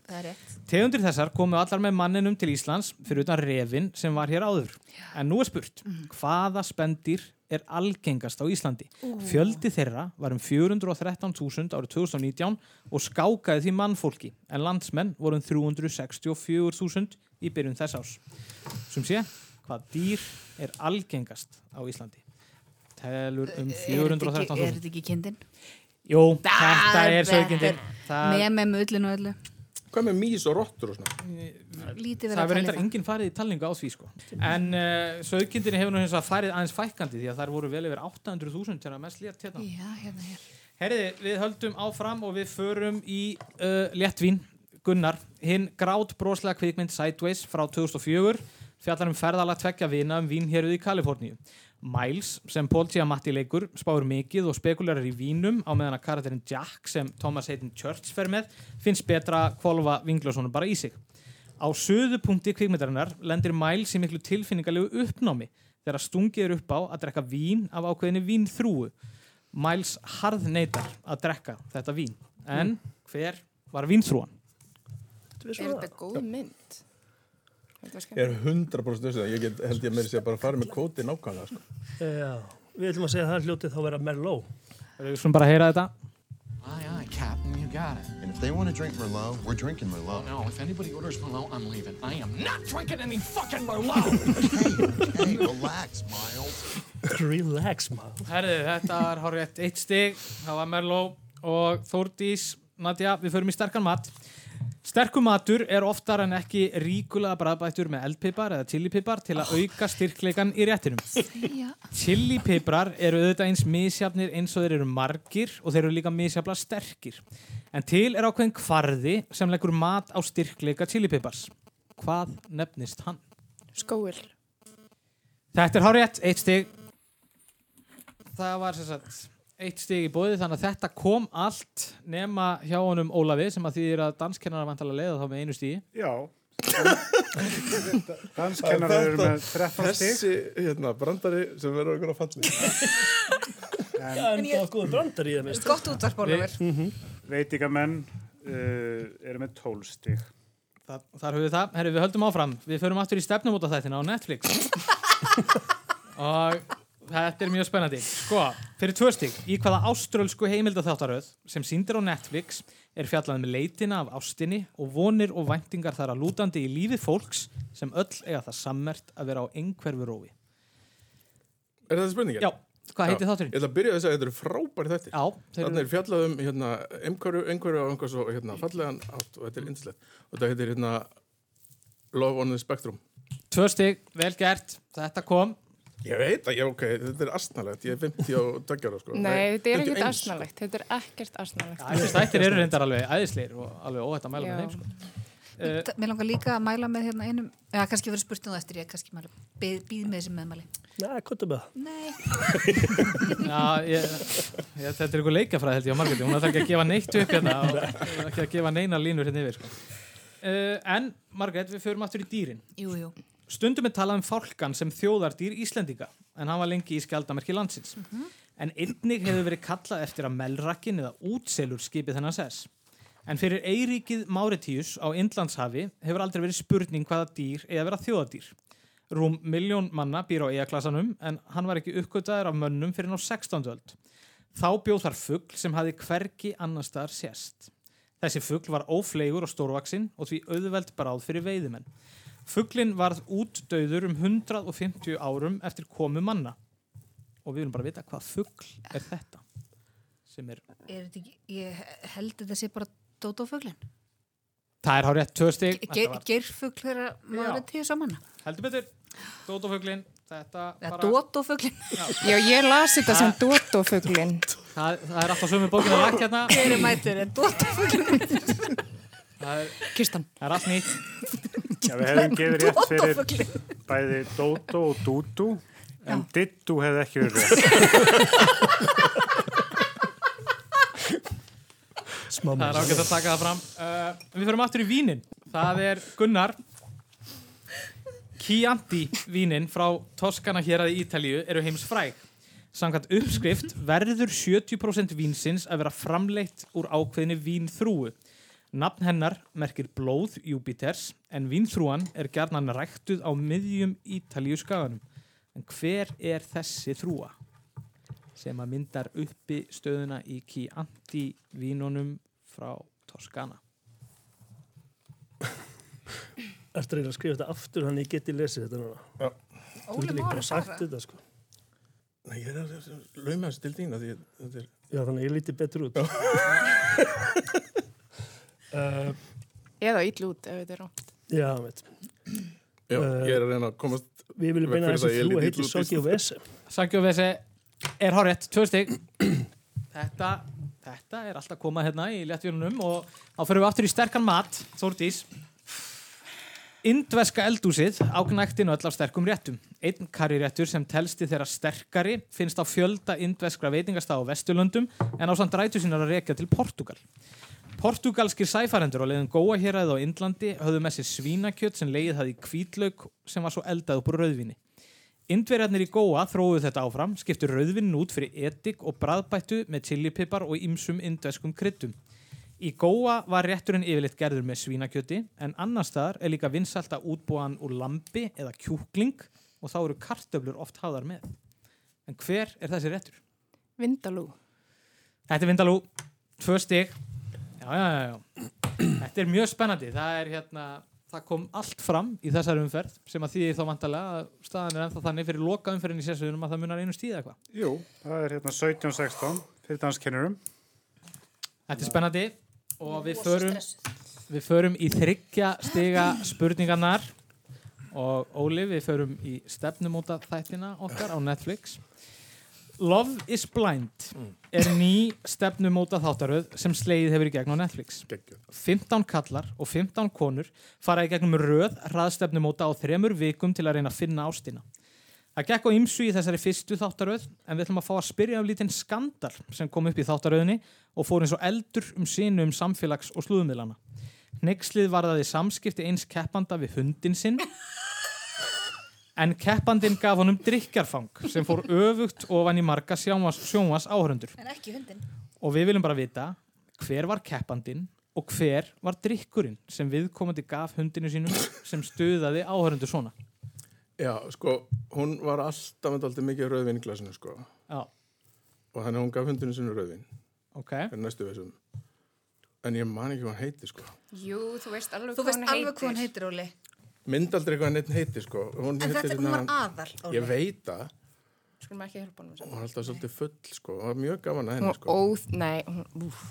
Tegundir þessar komu allar með manninum til Íslands fyrir utan refin sem var hér áður En nú er spurt, hvaða spendýr er algengast á Íslandi? Fjöldi þeirra var um 413.000 árið 2019 og skákaði því mannfólki en landsmenn voru um 364.000 í byrjun þess ás. Sem sé, hvað dýr er algengast á Íslandi? Telur um
Er þetta ekki- er
413.000.
þetta ekki kindin?
Jú, þetta er sögindin.
Með með mullin og öllu.
Hvað með mís og rottur og svona?
Lítið
Það
verið að
hefur
tala
reyndar enginn farið í talningu á því sko. En uh, sögindinni hefur nú hins vegar farið aðeins fækkandi því að þær voru vel yfir 800.000 til að mest létt hérna.
Já, hérna, hér.
Herriði, við höldum áfram og við förum í uh, léttvín Gunnar, hinn grátt broslega kvikmynd Sideways frá 2004 fjallar um ferðalag tvekja vina um vínhéruð í Kaliforníu. Miles sem Paul Giamatti leikur spáur mikið og spekulerar í vínum á meðan að karakterinn Jack sem Thomas Hayden Church fer með finnst betra að kvolfa vingljósonu bara í sig. Á söðu punkti kvikmyndarinnar lendir Miles í miklu tilfinningalegu uppnámi þegar stungið er upp á að drekka vín af ákveðinni vínþrúu. Miles harð neytar að drekka þetta vín. En hver var vínþrúan?
Er þetta góð mynd? Þetta var
Ég
skemmt.
Er 100% þessu ég get, held ég meiri sé að bara fara með kvóti nákvæmlega, sko.
Já, við ætlum að segja að það er hljótið þá vera Merlot.
Við skulum bara heyra þetta.
Aye, aye, Captain, you got it. And if they want to drink Merlot, we're drinking Merlot. No, if anybody orders Merlot, I'm leaving. I am not drinking any fucking Merlot! hey, relax, Miles.
Relax, maður.
Herðu, þetta var horrið eitt stig, það var Merló og Þórdís, Nadja, við förum í sterkan mat. Sterkum matur er oftar en ekki ríkulega bræðbættur með eldpipar eða chilipipar til að auka styrkleikan í réttinum.
Já.
Chilipiprar eru auðvitað eins misjafnir eins og þeir eru margir og þeir eru líka misjafla sterkir. En til er ákveðin kvarði sem leggur mat á styrkleika chilipipars. Hvað nefnist hann?
Skóil.
Þetta er hárétt, eitt stig. Það var sem sagt eitt stig í bóði þannig að þetta kom allt nema hjá honum Ólafi sem að því er að danskennar vantalega leiða þá með einu stigi.
Já. Danskennarar eru með 13 stig.
Þessi, hérna, brandari sem verður okkur að falli.
En það var góður brandar í það mist.
Gott útvarp, Ólafur.
Veitingamenn uh, eru með 12 stig.
Þar, þar höfum við það. Herru, við höldum áfram. Við förum aftur í stefnumóta þættina á Netflix. og þetta er mjög spennandi. Sko, fyrir tvö stig, í hvaða áströlsku heimildaþáttaröð sem síndir á Netflix er fjallað með leitina af ástinni og vonir og væntingar þar að lútandi í lífið fólks sem öll eiga það sammert að vera á einhverfu rófi.
Er þetta spurningin?
Já, hvað heitir þátturinn?
Ég ætla að byrja þess að þetta eru frábæri þættir.
Já, þeir eru-
Þannig er fjallað um hérna, einhverju, einhverju og einhverju svo hérna, fallegan átt og þetta er yndislegt. Og þetta heitir hérna Love on the Spectrum.
Tvö stig, vel gert, þetta kom.
Ég veit að, já, ok, þetta er astnalegt. Ég er 50 og daggjara, sko.
Nei, þetta er
51,
ekkert asnalegt. Þetta er ekkert asnalegt.
Þessi stættir eru reyndar alveg æðisleir og alveg óhætt að mæla
Já.
með þeim sko.
Uh, Mér langar líka að mæla með hérna einum Já, kannski verður spurt um það eftir ég kannski mæla Býð, býð með þessum meðmæli
Nei, er með það?
Nei
Já, ég, ég, þetta er einhver leikafræð held ég á Margréti, hún ætlar ekki að gefa neitt upp hérna og ekki að gefa neina línur hérna yfir sko. uh, En Margrét, við förum aftur í dýrin
Jú, jú
Stundum er talað um fálkan sem þjóðardýr Íslendinga en hann var lengi í skjaldamerki landsins En einnig hefur verið kallað eftir að melrakkin eða útselur skipið þennan sess En fyrir Eiríkið Máritíus á Indlandshafi hefur aldrei verið spurning hvaða dýr eða vera þjóðadýr. Rúm miljón manna býr á eigaklasanum en hann var ekki uppgötaður af mönnum fyrir ná 16. öld. Þá bjóð þar fugg sem hafi hverki annar staðar sést. Þessi fugg var óflegur og stórvaksinn og því auðveld bráð fyrir veiðimenn. Fugglinn varð útdauður um 150 árum eftir komu manna. Og við viljum bara vita hvað fuggl er þetta sem er
Er þetta ekki, ég held að þetta sé bara Dótófuglin
Það er hár rétt tvö stig.
Geirfugl þegar maður er tíu saman
Heldur betur, Dótófuglin Þetta bara
Dótófuglin
Já, ég las þetta sem Dótófuglin.
það, það er alltaf sömu bókinu að lakka hérna.
Hver er mætur
er,
Kistan.
það er allt nýtt
Já, við hefum gefið rétt fyrir bæði Dótó og Dúdú en Dittu hefði ekki verið rétt.
Smá
Það er ágætt að taka það fram. Uh, Við fyrir aftur í vínin. Það er Gunnar Chianti vínin frá Toskana hér að Ítalíu eru heims fræg Samkvæmt uppskrift verður 70% vínsins að vera framleitt úr ákveðinni vínþrúu Nafn hennar merkir blóð Júpiters en vínþrúan er gerðnan ræktuð á miðjum Ítalíu skaganum En hver er þessi þrúa? sem að myndar uppi stöðuna í Chianti vínunum frá Toskana.
Ertu að reyna að skrifa þetta aftur hann ég geti lesið þetta núna
Já.
Þú getur líka bara sagt þetta sko
Nei, ég er að lauma þessu til að því þetta er...
Já, þannig að ég líti betur út uh,
Eða ill út ef þetta er rámt.
Já,
Já,
Eh,
ég er að reyna að komast...
Við viljum beina
það að ég
þrjú að
lít
heiti
illa út í
Soggi og Vese
er hárétt, tvö stygg. Þetta, þetta er alltaf komað hérna í léttvílunum og þá fyrir við aftur í sterkan mat, Þórdís. Indveska eldúsið ágnæktin öll af sterkum réttum. Einn karriréttur sem telsti þeirra sterkari finnst á fjölda indveskra veitingastaf á Vesturlöndum en á samt rætu sínar að rekja til Portugal. Portugalskir sæfarendur á leiðin Góa héræði á Indlandi höfðu með sér svínakjött sem leiðið hafði í kvítlaug sem var svo eldað upp úr rauðvinni. Indverjarnir í Góa þróuðu þetta áfram, skiptu rauðvinnin út fyrir etik og bræðbættu með chilipipar og ymsum indveskum kryddum. Í Góa var rétturinn yfirleitt gerður með svínakjöti en annar staðar er líka vinsalt að útbúa hann úr lambi eða kjúkling og þá eru kartöflur oft háðar með. En hver er þessi réttur?
Vindalú.
Þetta er Vindalú, tvö stig. Já, já, já. Þetta er mjög spennandi. Það er hérna, það kom allt fram í þessari umferð sem að því þá vantarlega að staðan er ennþá þannig fyrir loka umferðin í sérsuðunum að það munar einu stíð eitthvað.
Jú, það er hérna 17-16 fyrir danskennurum.
Þetta er spennandi og við förum, við förum í þryggja stiga spurningarnar og Óli við förum í stefnumóta þættina okkar á Netflix Love is Blind er ný stefnumóta þáttaröð sem slegið hefur í gegn á Netflix. 15 kallar og 15 konur fara í gegnum röð hraðstefnumóta á þremur vikum til að reyna að finna ástina. Það gekk á ymsu í þessari fyrstu þáttaröð en við ætlum að fá að spyrja af lítinn skandal sem kom upp í þáttaröðinni og fór eins og eldur um sínu um samfélags- og slúðumilana. Neykslið varðaði samskipti eins keppanda við hundin sinn en keppandin gaf honum drikjarfang sem fór öfugt ofan í marga sjónvas, sjónvas áhörundur.
En ekki hundin.
Og við viljum bara vita hver var keppandin og hver var drikkurinn sem viðkomandi gaf hundinu sínum sem stuðaði áhörundur svona.
Já, sko, hún var alltaf með alltaf mikið rauðvinn í glasinu, sko.
Já.
Og þannig að hún gaf hundinu sinu rauðvinn.
Ok.
Er næstu þessum. En ég man ekki hvað hann heiti, sko.
Jú, þú veist alveg
Þú
hvað
veist
hún heitir.
alveg hvað hún heitir, Óli.
Mynd aldrei hvað hann heitir heiti, sko. Hún
En þetta, hún var aðal, Óli.
Ég veit það.
Skulum ekki hjálpa honum.
Hún var alltaf svolítið full, sko. Það var mjög gaman að henni,
Hún
sko.
óð, nei, hún, úf,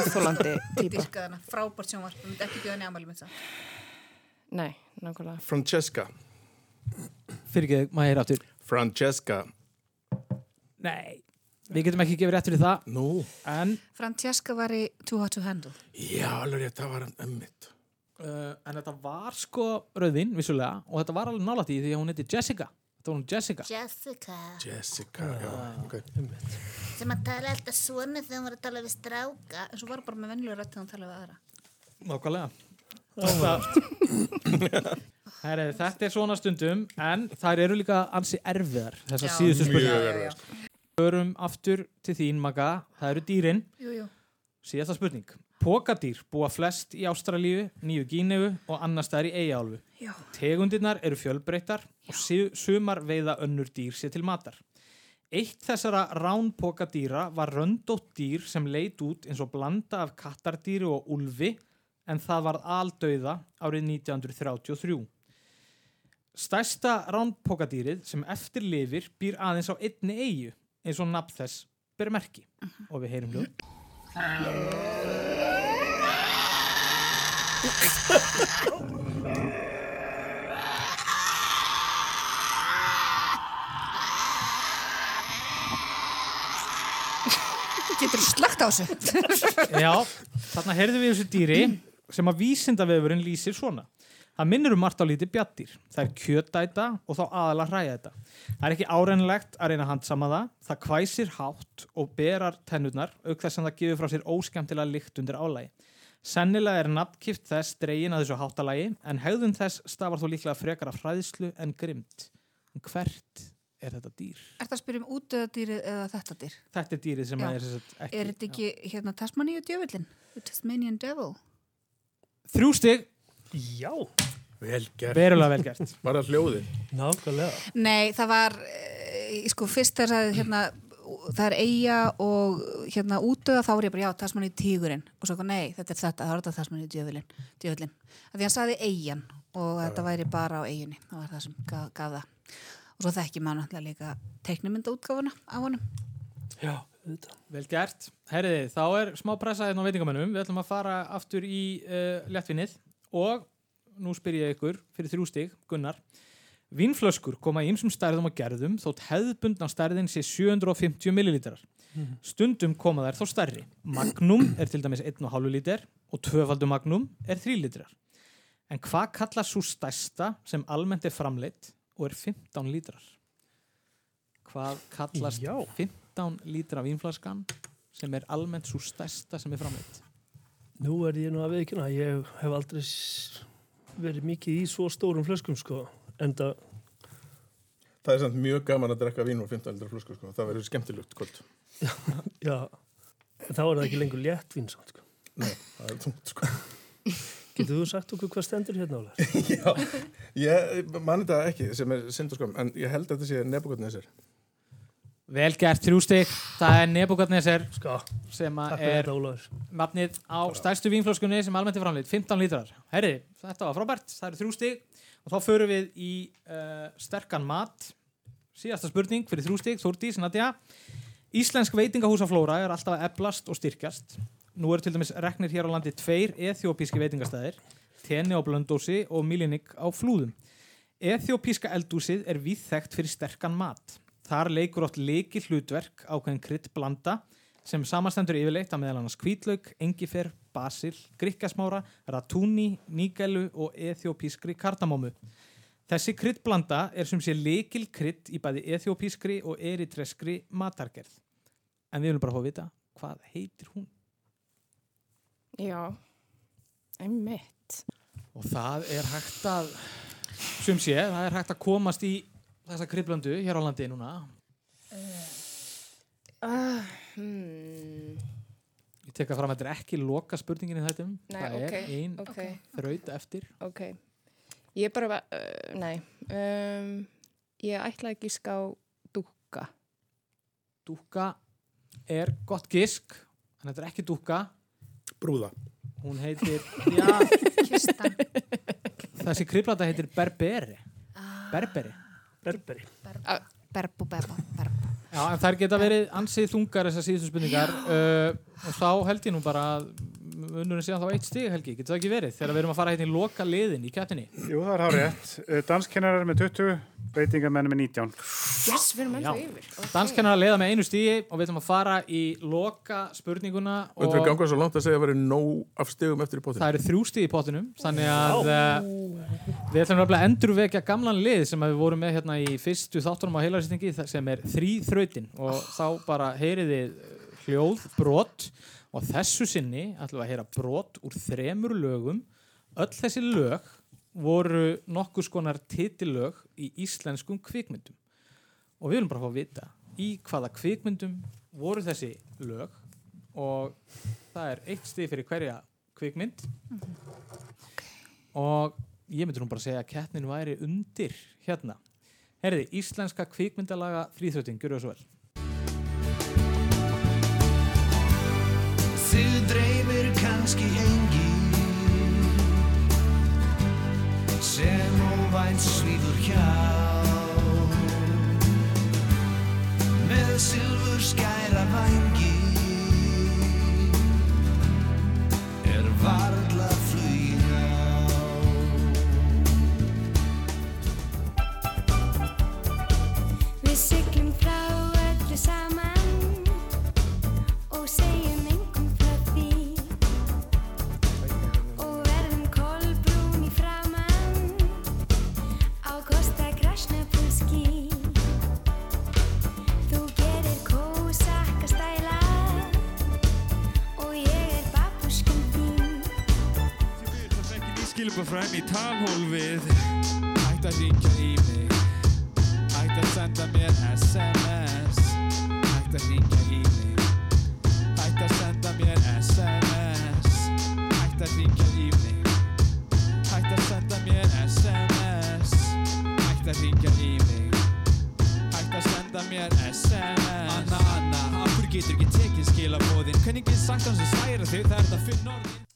óþólandi típa.
Frábært sjónvarp, við myndum ekki bjóða henni ámæli mitt það.
Nei, nákvæmlega.
Francesca.
Fyrir ekki, maður er áttur.
Francesca.
Nei, við getum ekki gefið rétt fyrir það.
Nú.
En,
Francesca var í Too Hot to Handle.
Já, alveg það var hann emmitt.
Uh, en þetta var sko rauðvinn, vissulega, og þetta var alveg nálægt í því að hún heiti Jessica. Þetta var hún Jessica.
Jessica
Jessica, já, ok.
sem að tala alltaf svona þegar hún var að tala við stráka
En svo var bara með vennilega rætt þegar hún talaði við aðra.
Nákvæmlega. Heri, þetta er svona stundum, en þær eru líka ansi erfiðar, þessar síðustu spurningar.
erfiðar.
Förum aftur til þín, Magga. Það eru dýrin.
Jú, jú.
Síðasta spurning. Pokadýr búa flest í Ástralíu, Nýju Gíneu og annar staðar í Eyjaálfu.
Já.
Tegundirnar eru fjölbreyttar og su- sumar veiða önnur dýr sér til matar. Eitt þessara ránpokadýra var röndótt dýr sem leit út eins og blanda af kattardýri og úlfi en það var aldauða árið 1933. Stærsta ránpokadýrið sem eftir lifir býr aðeins á einni eigu eins og nafn þess ber merki og við heyrum hljóð.
Getur slagt á þessu?
Já, þarna heyrðum við þessu dýri sem að vísindavefurinn lýsir svona. Það minnir um margt á lítið bjattir. Það er kjötæta og þá aðalega hræða þetta. Það er ekki áreinlegt að reyna að handsama það. Það kvæsir hátt og berar tennurnar auk þess að það gefur frá sér óskemmtilega lykt undir álægi. Sennilega er nafnkift þess dregin að þessu háttalagi en hegðun þess stafar þó líklega frekar af hræðslu en grimt. En hvert er þetta dýr?
Er það að spyrja um útöðadýrið eða þetta dýr?
Þetta er dýrið sem
Já.
er sem sagt ekki.
Er þetta ekki hérna Tasmaníu djöfullin? The Tasmanian Devil?
Þrjú stig.
Já.
Vel gert.
Verulega vel gert.
Var það hljóðið?
Nákvæmlega.
Nei, það var, e, sko, fyrst þegar það hérna, það er eiga og hérna útöða, þá var ég bara, já, Tasmaníu tígurinn. Og svo, nei, þetta er þetta, það var þetta Tasmaníu djöfullin. djöfullin. Af Því hann sagði eigan og þetta væri bara á eiginni. Það var það sem gaf, gaf það. Og svo þekki maður náttúrulega líka teiknumynda útgáfuna á honum.
Já, þetta.
Vel gert. Herriði, þá er smá pressa hérna á veitingamennum. Við ætlum að fara aftur í uh, léttvinnið og nú spyr ég ykkur fyrir þrjú stig, Gunnar. Vínflöskur koma í ymsum stærðum og gerðum þótt hefðbundna stærðin sé 750 millilítrar.
Mhm.
Stundum koma þær þó stærri. Magnum er til dæmis 1,5 lítir og tvöfaldum magnum er 3 lítrar. En hvað kallar svo stærsta sem almennt er framleitt og er 15 lítrar? Hvað kallast
Já.
15 lítra vínflaskan sem er almennt svo stærsta sem er framleitt?
Nú er ég nú að veikina, ég hef aldrei verið mikið í svo stórum flöskum sko, en það,
er samt mjög gaman að drekka vín úr 15 litra flösku, sko. Það verður skemmtilegt kvöld.
já, þá er það ekki lengur létt vín samt sko.
Nei, það er tungt, sko.
Getur þú sagt okkur hvað stendur hérna álega?
Já, ég mani þetta ekki sem er synd og skam, en ég held að þetta sé Nebukadnesar.
Vel gert, þrjú stygg. Það er Nebukadnesar
Ska,
sem er nafnið á stærstu vínflöskunni sem almennt er framleitt, 15 lítrar. Herri, þetta var frábært, það eru þrjú stig og þá förum við í uh, sterkan mat. Síðasta spurning fyrir þrjú stig, Þúrdís, Nadja. Íslensk veitingahúsaflóra er alltaf að eblast og styrkjast. Nú eru til dæmis reknir hér á landi tveir ethiopíski veitingastæðir, Teni á Blöndósi og Milinik á Flúðum. Ethiopíska eldúsið er víðþekkt fyrir sterkan mat. Þar leikur oft leiki hlutverk ákveðin krydd blanda sem samastendur yfirleitt að meðal annars kvítlaug, engifer, basil, grikkasmára, ratúni, nígælu og ethiopískri kardamómu. Þessi kryddblanda er sem sé leikil krydd í bæði ethiopískri og eritreskri matargerð. En við viljum bara að vita, hvað heitir hún?
Já, einmitt.
Og það er hægt að, sem sé, það er hægt að komast í þessa kryddblöndu hér á landi núna.
Uh, hmm.
Ég tek að fram að þetta er ekki loka spurningin í þættum.
Nei,
það
ok,
er ein
ok.
þraut eftir.
Ok, ég bara, uh, nei, um, ég ætla ekki ská dúkka.
Dúkka er gott gisk, en þetta er ekki dúkka.
Brúða.
Hún heitir, já, þessi kryddblanda heitir berberi. Berberi.
Berberi.
Berbu, berbu, berbu.
Já, en þær geta verið ansið þungar þessar síðustu spurningar uh, og þá held ég nú bara að unnurinn síðan þá eitt stig, Helgi, getur það ekki verið þegar við erum að fara hérna í loka liðin í kættinni
Jú, það er hár rétt. Danskennarar með 20, veitingamenn með 19.
Yes, við erum ennþá yfir. Okay.
Danskennar að leiða með einu stigi og við ætlum að fara í loka spurninguna
Og þetta er
og
gangað svo langt að segja að vera nóg af stegum eftir í potinu.
það eru þrjú stigi í pottinum þannig að uh, við ætlum að endurvekja gamlan lið sem að við vorum með hérna í fyrstu þáttunum á heilarsýtingi sem er þrý þrautin og þá bara heyriði hljóð, brot og þessu sinni ætlum við að heyra brot úr þremur lögum. Öll þessi lög voru nokkus konar titillög í íslenskum kvikmyndum. Og við viljum bara fá að vita í hvaða kvikmyndum voru þessi lög og það er eitt stig fyrir hverja kvikmynd. Og ég myndi nú bara segja að keppnin væri undir hérna. Herði, íslenska kvikmyndalaga þrýþrautin, gjör það svo vel
Þið dreifir kannski engi. Sem óvænt svíður hjá. Með silfur skæra vangi er varla flugin á.
Við siglum frá öllu saman
Skilpa fram í talhólfið Ætti að ringja í mig. Ætti að senda mér SMS Ætti að ringja í mig. Ætti að senda mér SMS Ætti að ringja í mig. Ætti að senda mér SMS Ætti að ringja í mig. Ætti að senda mér SMS Anna, Anna, af hverju getur ekki tekið skilabóðin Hvernig getur sagt hans að særa þig Það er þetta fyrir norðin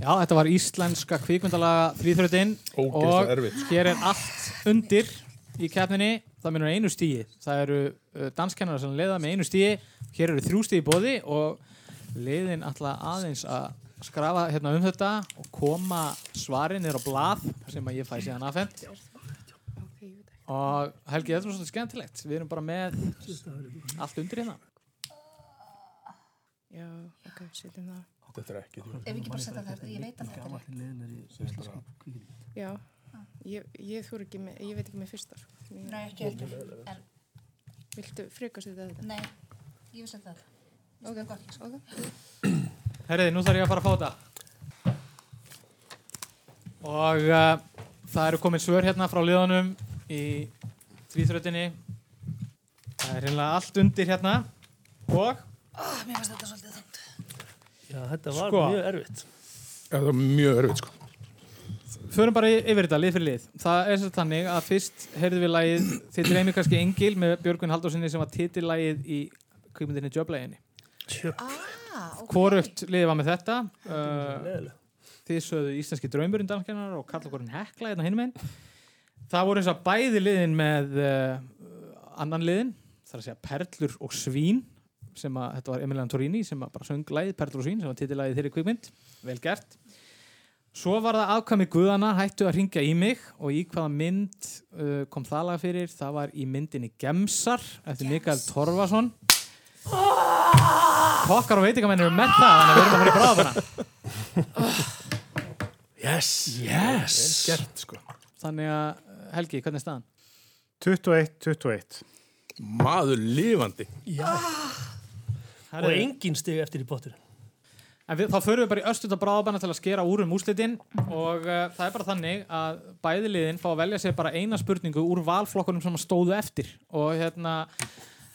Já, þetta var íslenska kvikmyndalaga þrýþrautin
Ógeðslega
og
erfitt.
hér er allt undir í keppninni, það minnur einu stíi það eru uh, danskennarar sem leiða með einu stíi hér eru þrjú stíi bóði og liðin alltaf aðeins að skrafa hérna um þetta og koma svarin niður á blað sem að ég fæ síðan aðfend og Helgi, þetta er svona skemmtilegt. Við erum bara með allt undir hérna.
Já, ok, setjum það.
Þetta er ekki
Ef ekki bara setja það, ég veit að þetta er
leðinari
Já, ég, ég, þú ekki með, ég veit ekki með fyrsta sko.
Nei, ekki heldur. En-
Viltu frekar setja þetta?
Nei, ég vil setja þetta.
Ok,
gott.
ok.
Herriði, nú þarf ég að fara að fá þetta. Og uh, það eru komin svör hérna frá liðanum í tvíþrötinni. Það er reynilega allt undir hérna. Og
Oh, mér finnst þetta svolítið.
Já, þetta var
Sko.
mjög erfitt.
Já, það var mjög erfitt sko.
förum bara yfir þetta, lið fyrir lið. Það er svo þannig að fyrst heyrðum við lagið, þið dreymir kannski Engil með Björgvin Haldurssoni sem var titillagið í kvikmyndinni Jöblæginni.
Ah, ok.
Hvorugt liðið var með þetta. Uh, þið sögðu Íslenski draumurinn danskennar og Karl okkurinn Hekla hérna hinum einn. Það voru eins og bæði liðin með uh, annan liðin, það er að segja Perlur og Svín sem að, þetta var Emilian Torini sem að bara söng og Svín sem var titillagið þeirri kvikmynd, vel gert. Svo var það afkvæmi Guðana hættu að ringja í mig og í hvaða mynd uh, kom það lag fyrir? Það var í myndinni Gemsar eftir Mikael Torfason. Kokkar og veitingamenn eru með það, þannig að við erum að fara í bráðabana.
Yes,
Yes.
Vel gert sko.
Þannig að, uh, Helgi, hvernig er staðan?
21-21.
Maður lifandi.
Já.
Herri.
Og engin stig eftir í pottur.
En við, þá förum við bara í östuta bráðabana til að skera úr um úslitin og uh, það er bara þannig að bæði liðin fá að velja sér bara eina spurningu úr valflokkunum sem stóðu eftir. Og hérna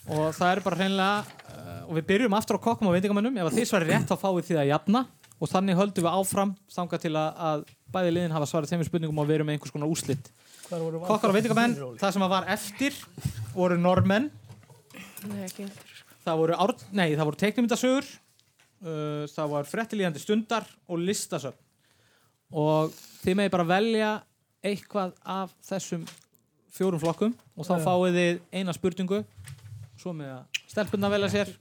og það er bara hreinlega uh, og við byrjum aftur á kokkum og veitingamönnum. Ef að þið svarir rétt þá fáið þið að jafna. Og þannig höldum við áfram þangað til að, að bæði liðin hafa svarið þeim spurningum og við erum með einhvers konar úslit
Hvar voru
Kokkar og veitingamenn, það sem að var eftir voru normenn
Nei.
Það voru, ár, voru teiknumyndasögur uh, það var frettilíðandi stundar og listasögn og þið megi bara velja eitthvað af þessum fjórum flokkum og þá fáið þið eina spurningu svo með að stelpunna velja sér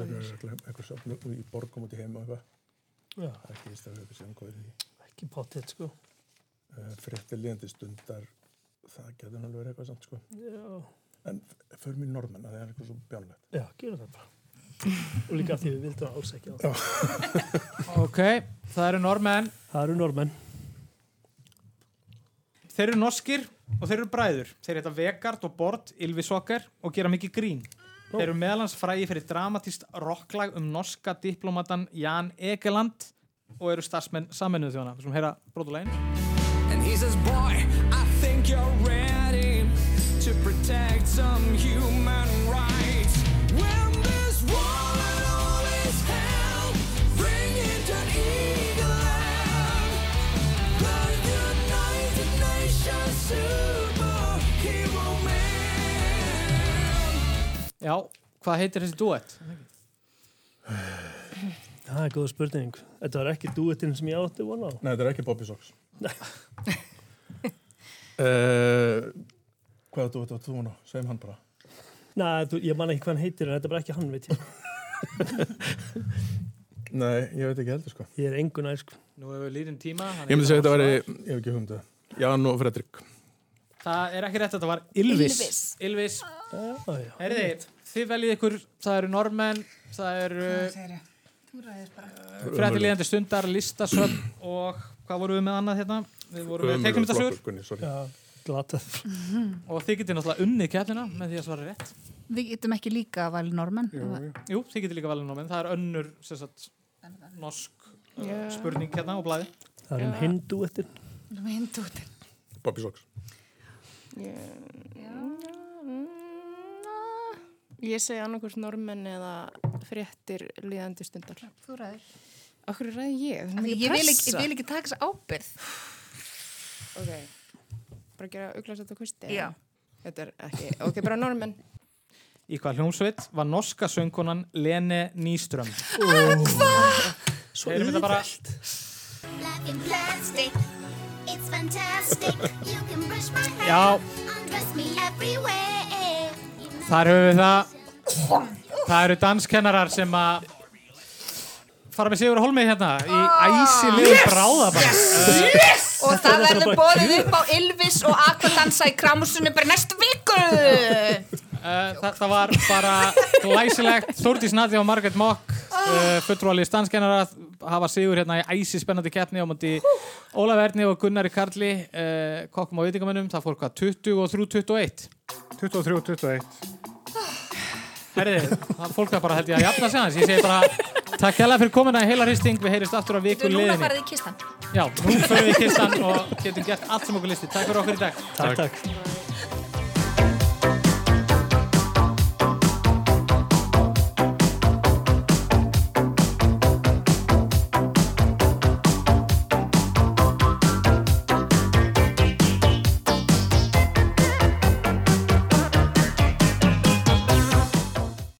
er örugglega eitthvað söfnur í borgum út í heim og eitthvað. Ekki.
Ekki pottet, sko.
Uh, Fréttir líðandi stundar, það getur alveg verið eitthvað samt sko.
Já.
En f- förum í normenn, það er eitthvað svo bjánlegt.
Já, gerum það bara. og líka því við vildum alls ekki á það.
ok, það eru normenn
Það eru normenn.
þeir eru norskir og þeir eru bræður þeir heita Vegard og Bort Ylvisokkar og gera mikið grín þeir eru meðalans frægi fyrir dramatíst rocklag um norska diplomatan Jan Egeland og eru starfsmenn saminuð þjóna við skulum heyra brotulegin
And he says, Boy, I think you're ready to protect some human rights. When this war and all is hell, bring it an eagle land. The United Nations superhero man.
Já, hvað heitir þessi duett?
Það er góð spurning. Þetta var ekki duettinn sem ég átti vona á.
Nei, þetta er ekki Bobby Socks. uh, hvað þú veit að þú ná? Segjum hann bara.
Nei, þú, ég man ekki hvað hann heitir en þetta er bara ekki hann, veit ég.
Nei, ég veit ekki heldur sko.
Ég er engun nær, sko.
Nú hefur við líðin tíma
Ég myndi segja að þetta væri, ég hef ekki humdu. Jan og Fredrik.
Það er ekki rétt, þetta var Ylvis
Ylvis.
Já.
Herði, þið veljið ykkur, það eru normenn það eru
Þú ræðir bara.
frættilíðandi stundar, listasögn og hvað vorum við með annað hérna? Við vorum með teiknumyndasögur
Gunni, sorry.
Já, glatað.
og þið getið náttúrulega unnið kjallina með því að svara rétt
Við getum ekki líka að valið normenn.
Jú, þið getið líka valið normenn, það er önnur sem sagt, norsk uh,
Já.
spurning hérna og blæði
Það er um hinn duettinn.
Hindútin.
Bobby Socks.
Ég segi annarkurs normenn eða fréttir líðandi stundar.
Þú ræðir.
Akkur ræði ég?
Ég vil ekki, ég vil ekki taka þessa ábyrð.
Ok, bara gera auglasett á kvisti?
Já.
Þetta er ekki, ok, bara normenn.
Í hvað hljómsveit var norska söngkonan Lene Nýström
Hvað?
Svo
Heyrum þetta bara
Life in plastic, it's fantastic. You can brush my hair,
Já, þar höfum við það Það eru danskennarar sem að fara með Sigur Holmi hérna í æsilegu
Yes!
bráðabann
Yes! Og
Þetta og
það verður bóðið upp á Ylvis og Aquadansa í Kramusunni bara næstu viku.
Eh, þa, Það var bara glæsilegt, Þúrtís Nadja og Margaret Mock uh, eh, fulltrúalið stanskennara hafa sigur hérna í æsi spennandi keppni á múti Ólaf Erni og Gunnari Karli uh, kokkum á vitingamennum, það fór hvað 20
og
3, 21 23 og 21 Herri, fólk það bara held ég að jafna sig hans. Ég segi bara takk hella fyrir komina í heila hristing. Við heyrjumst aftur á viku
Þú núna
liðinni.
farið í kistan.
Já, nú fyrir við í kistan og getum gert allt sem okkur listi. Takk fyrir okkur í dag.
takk. takk.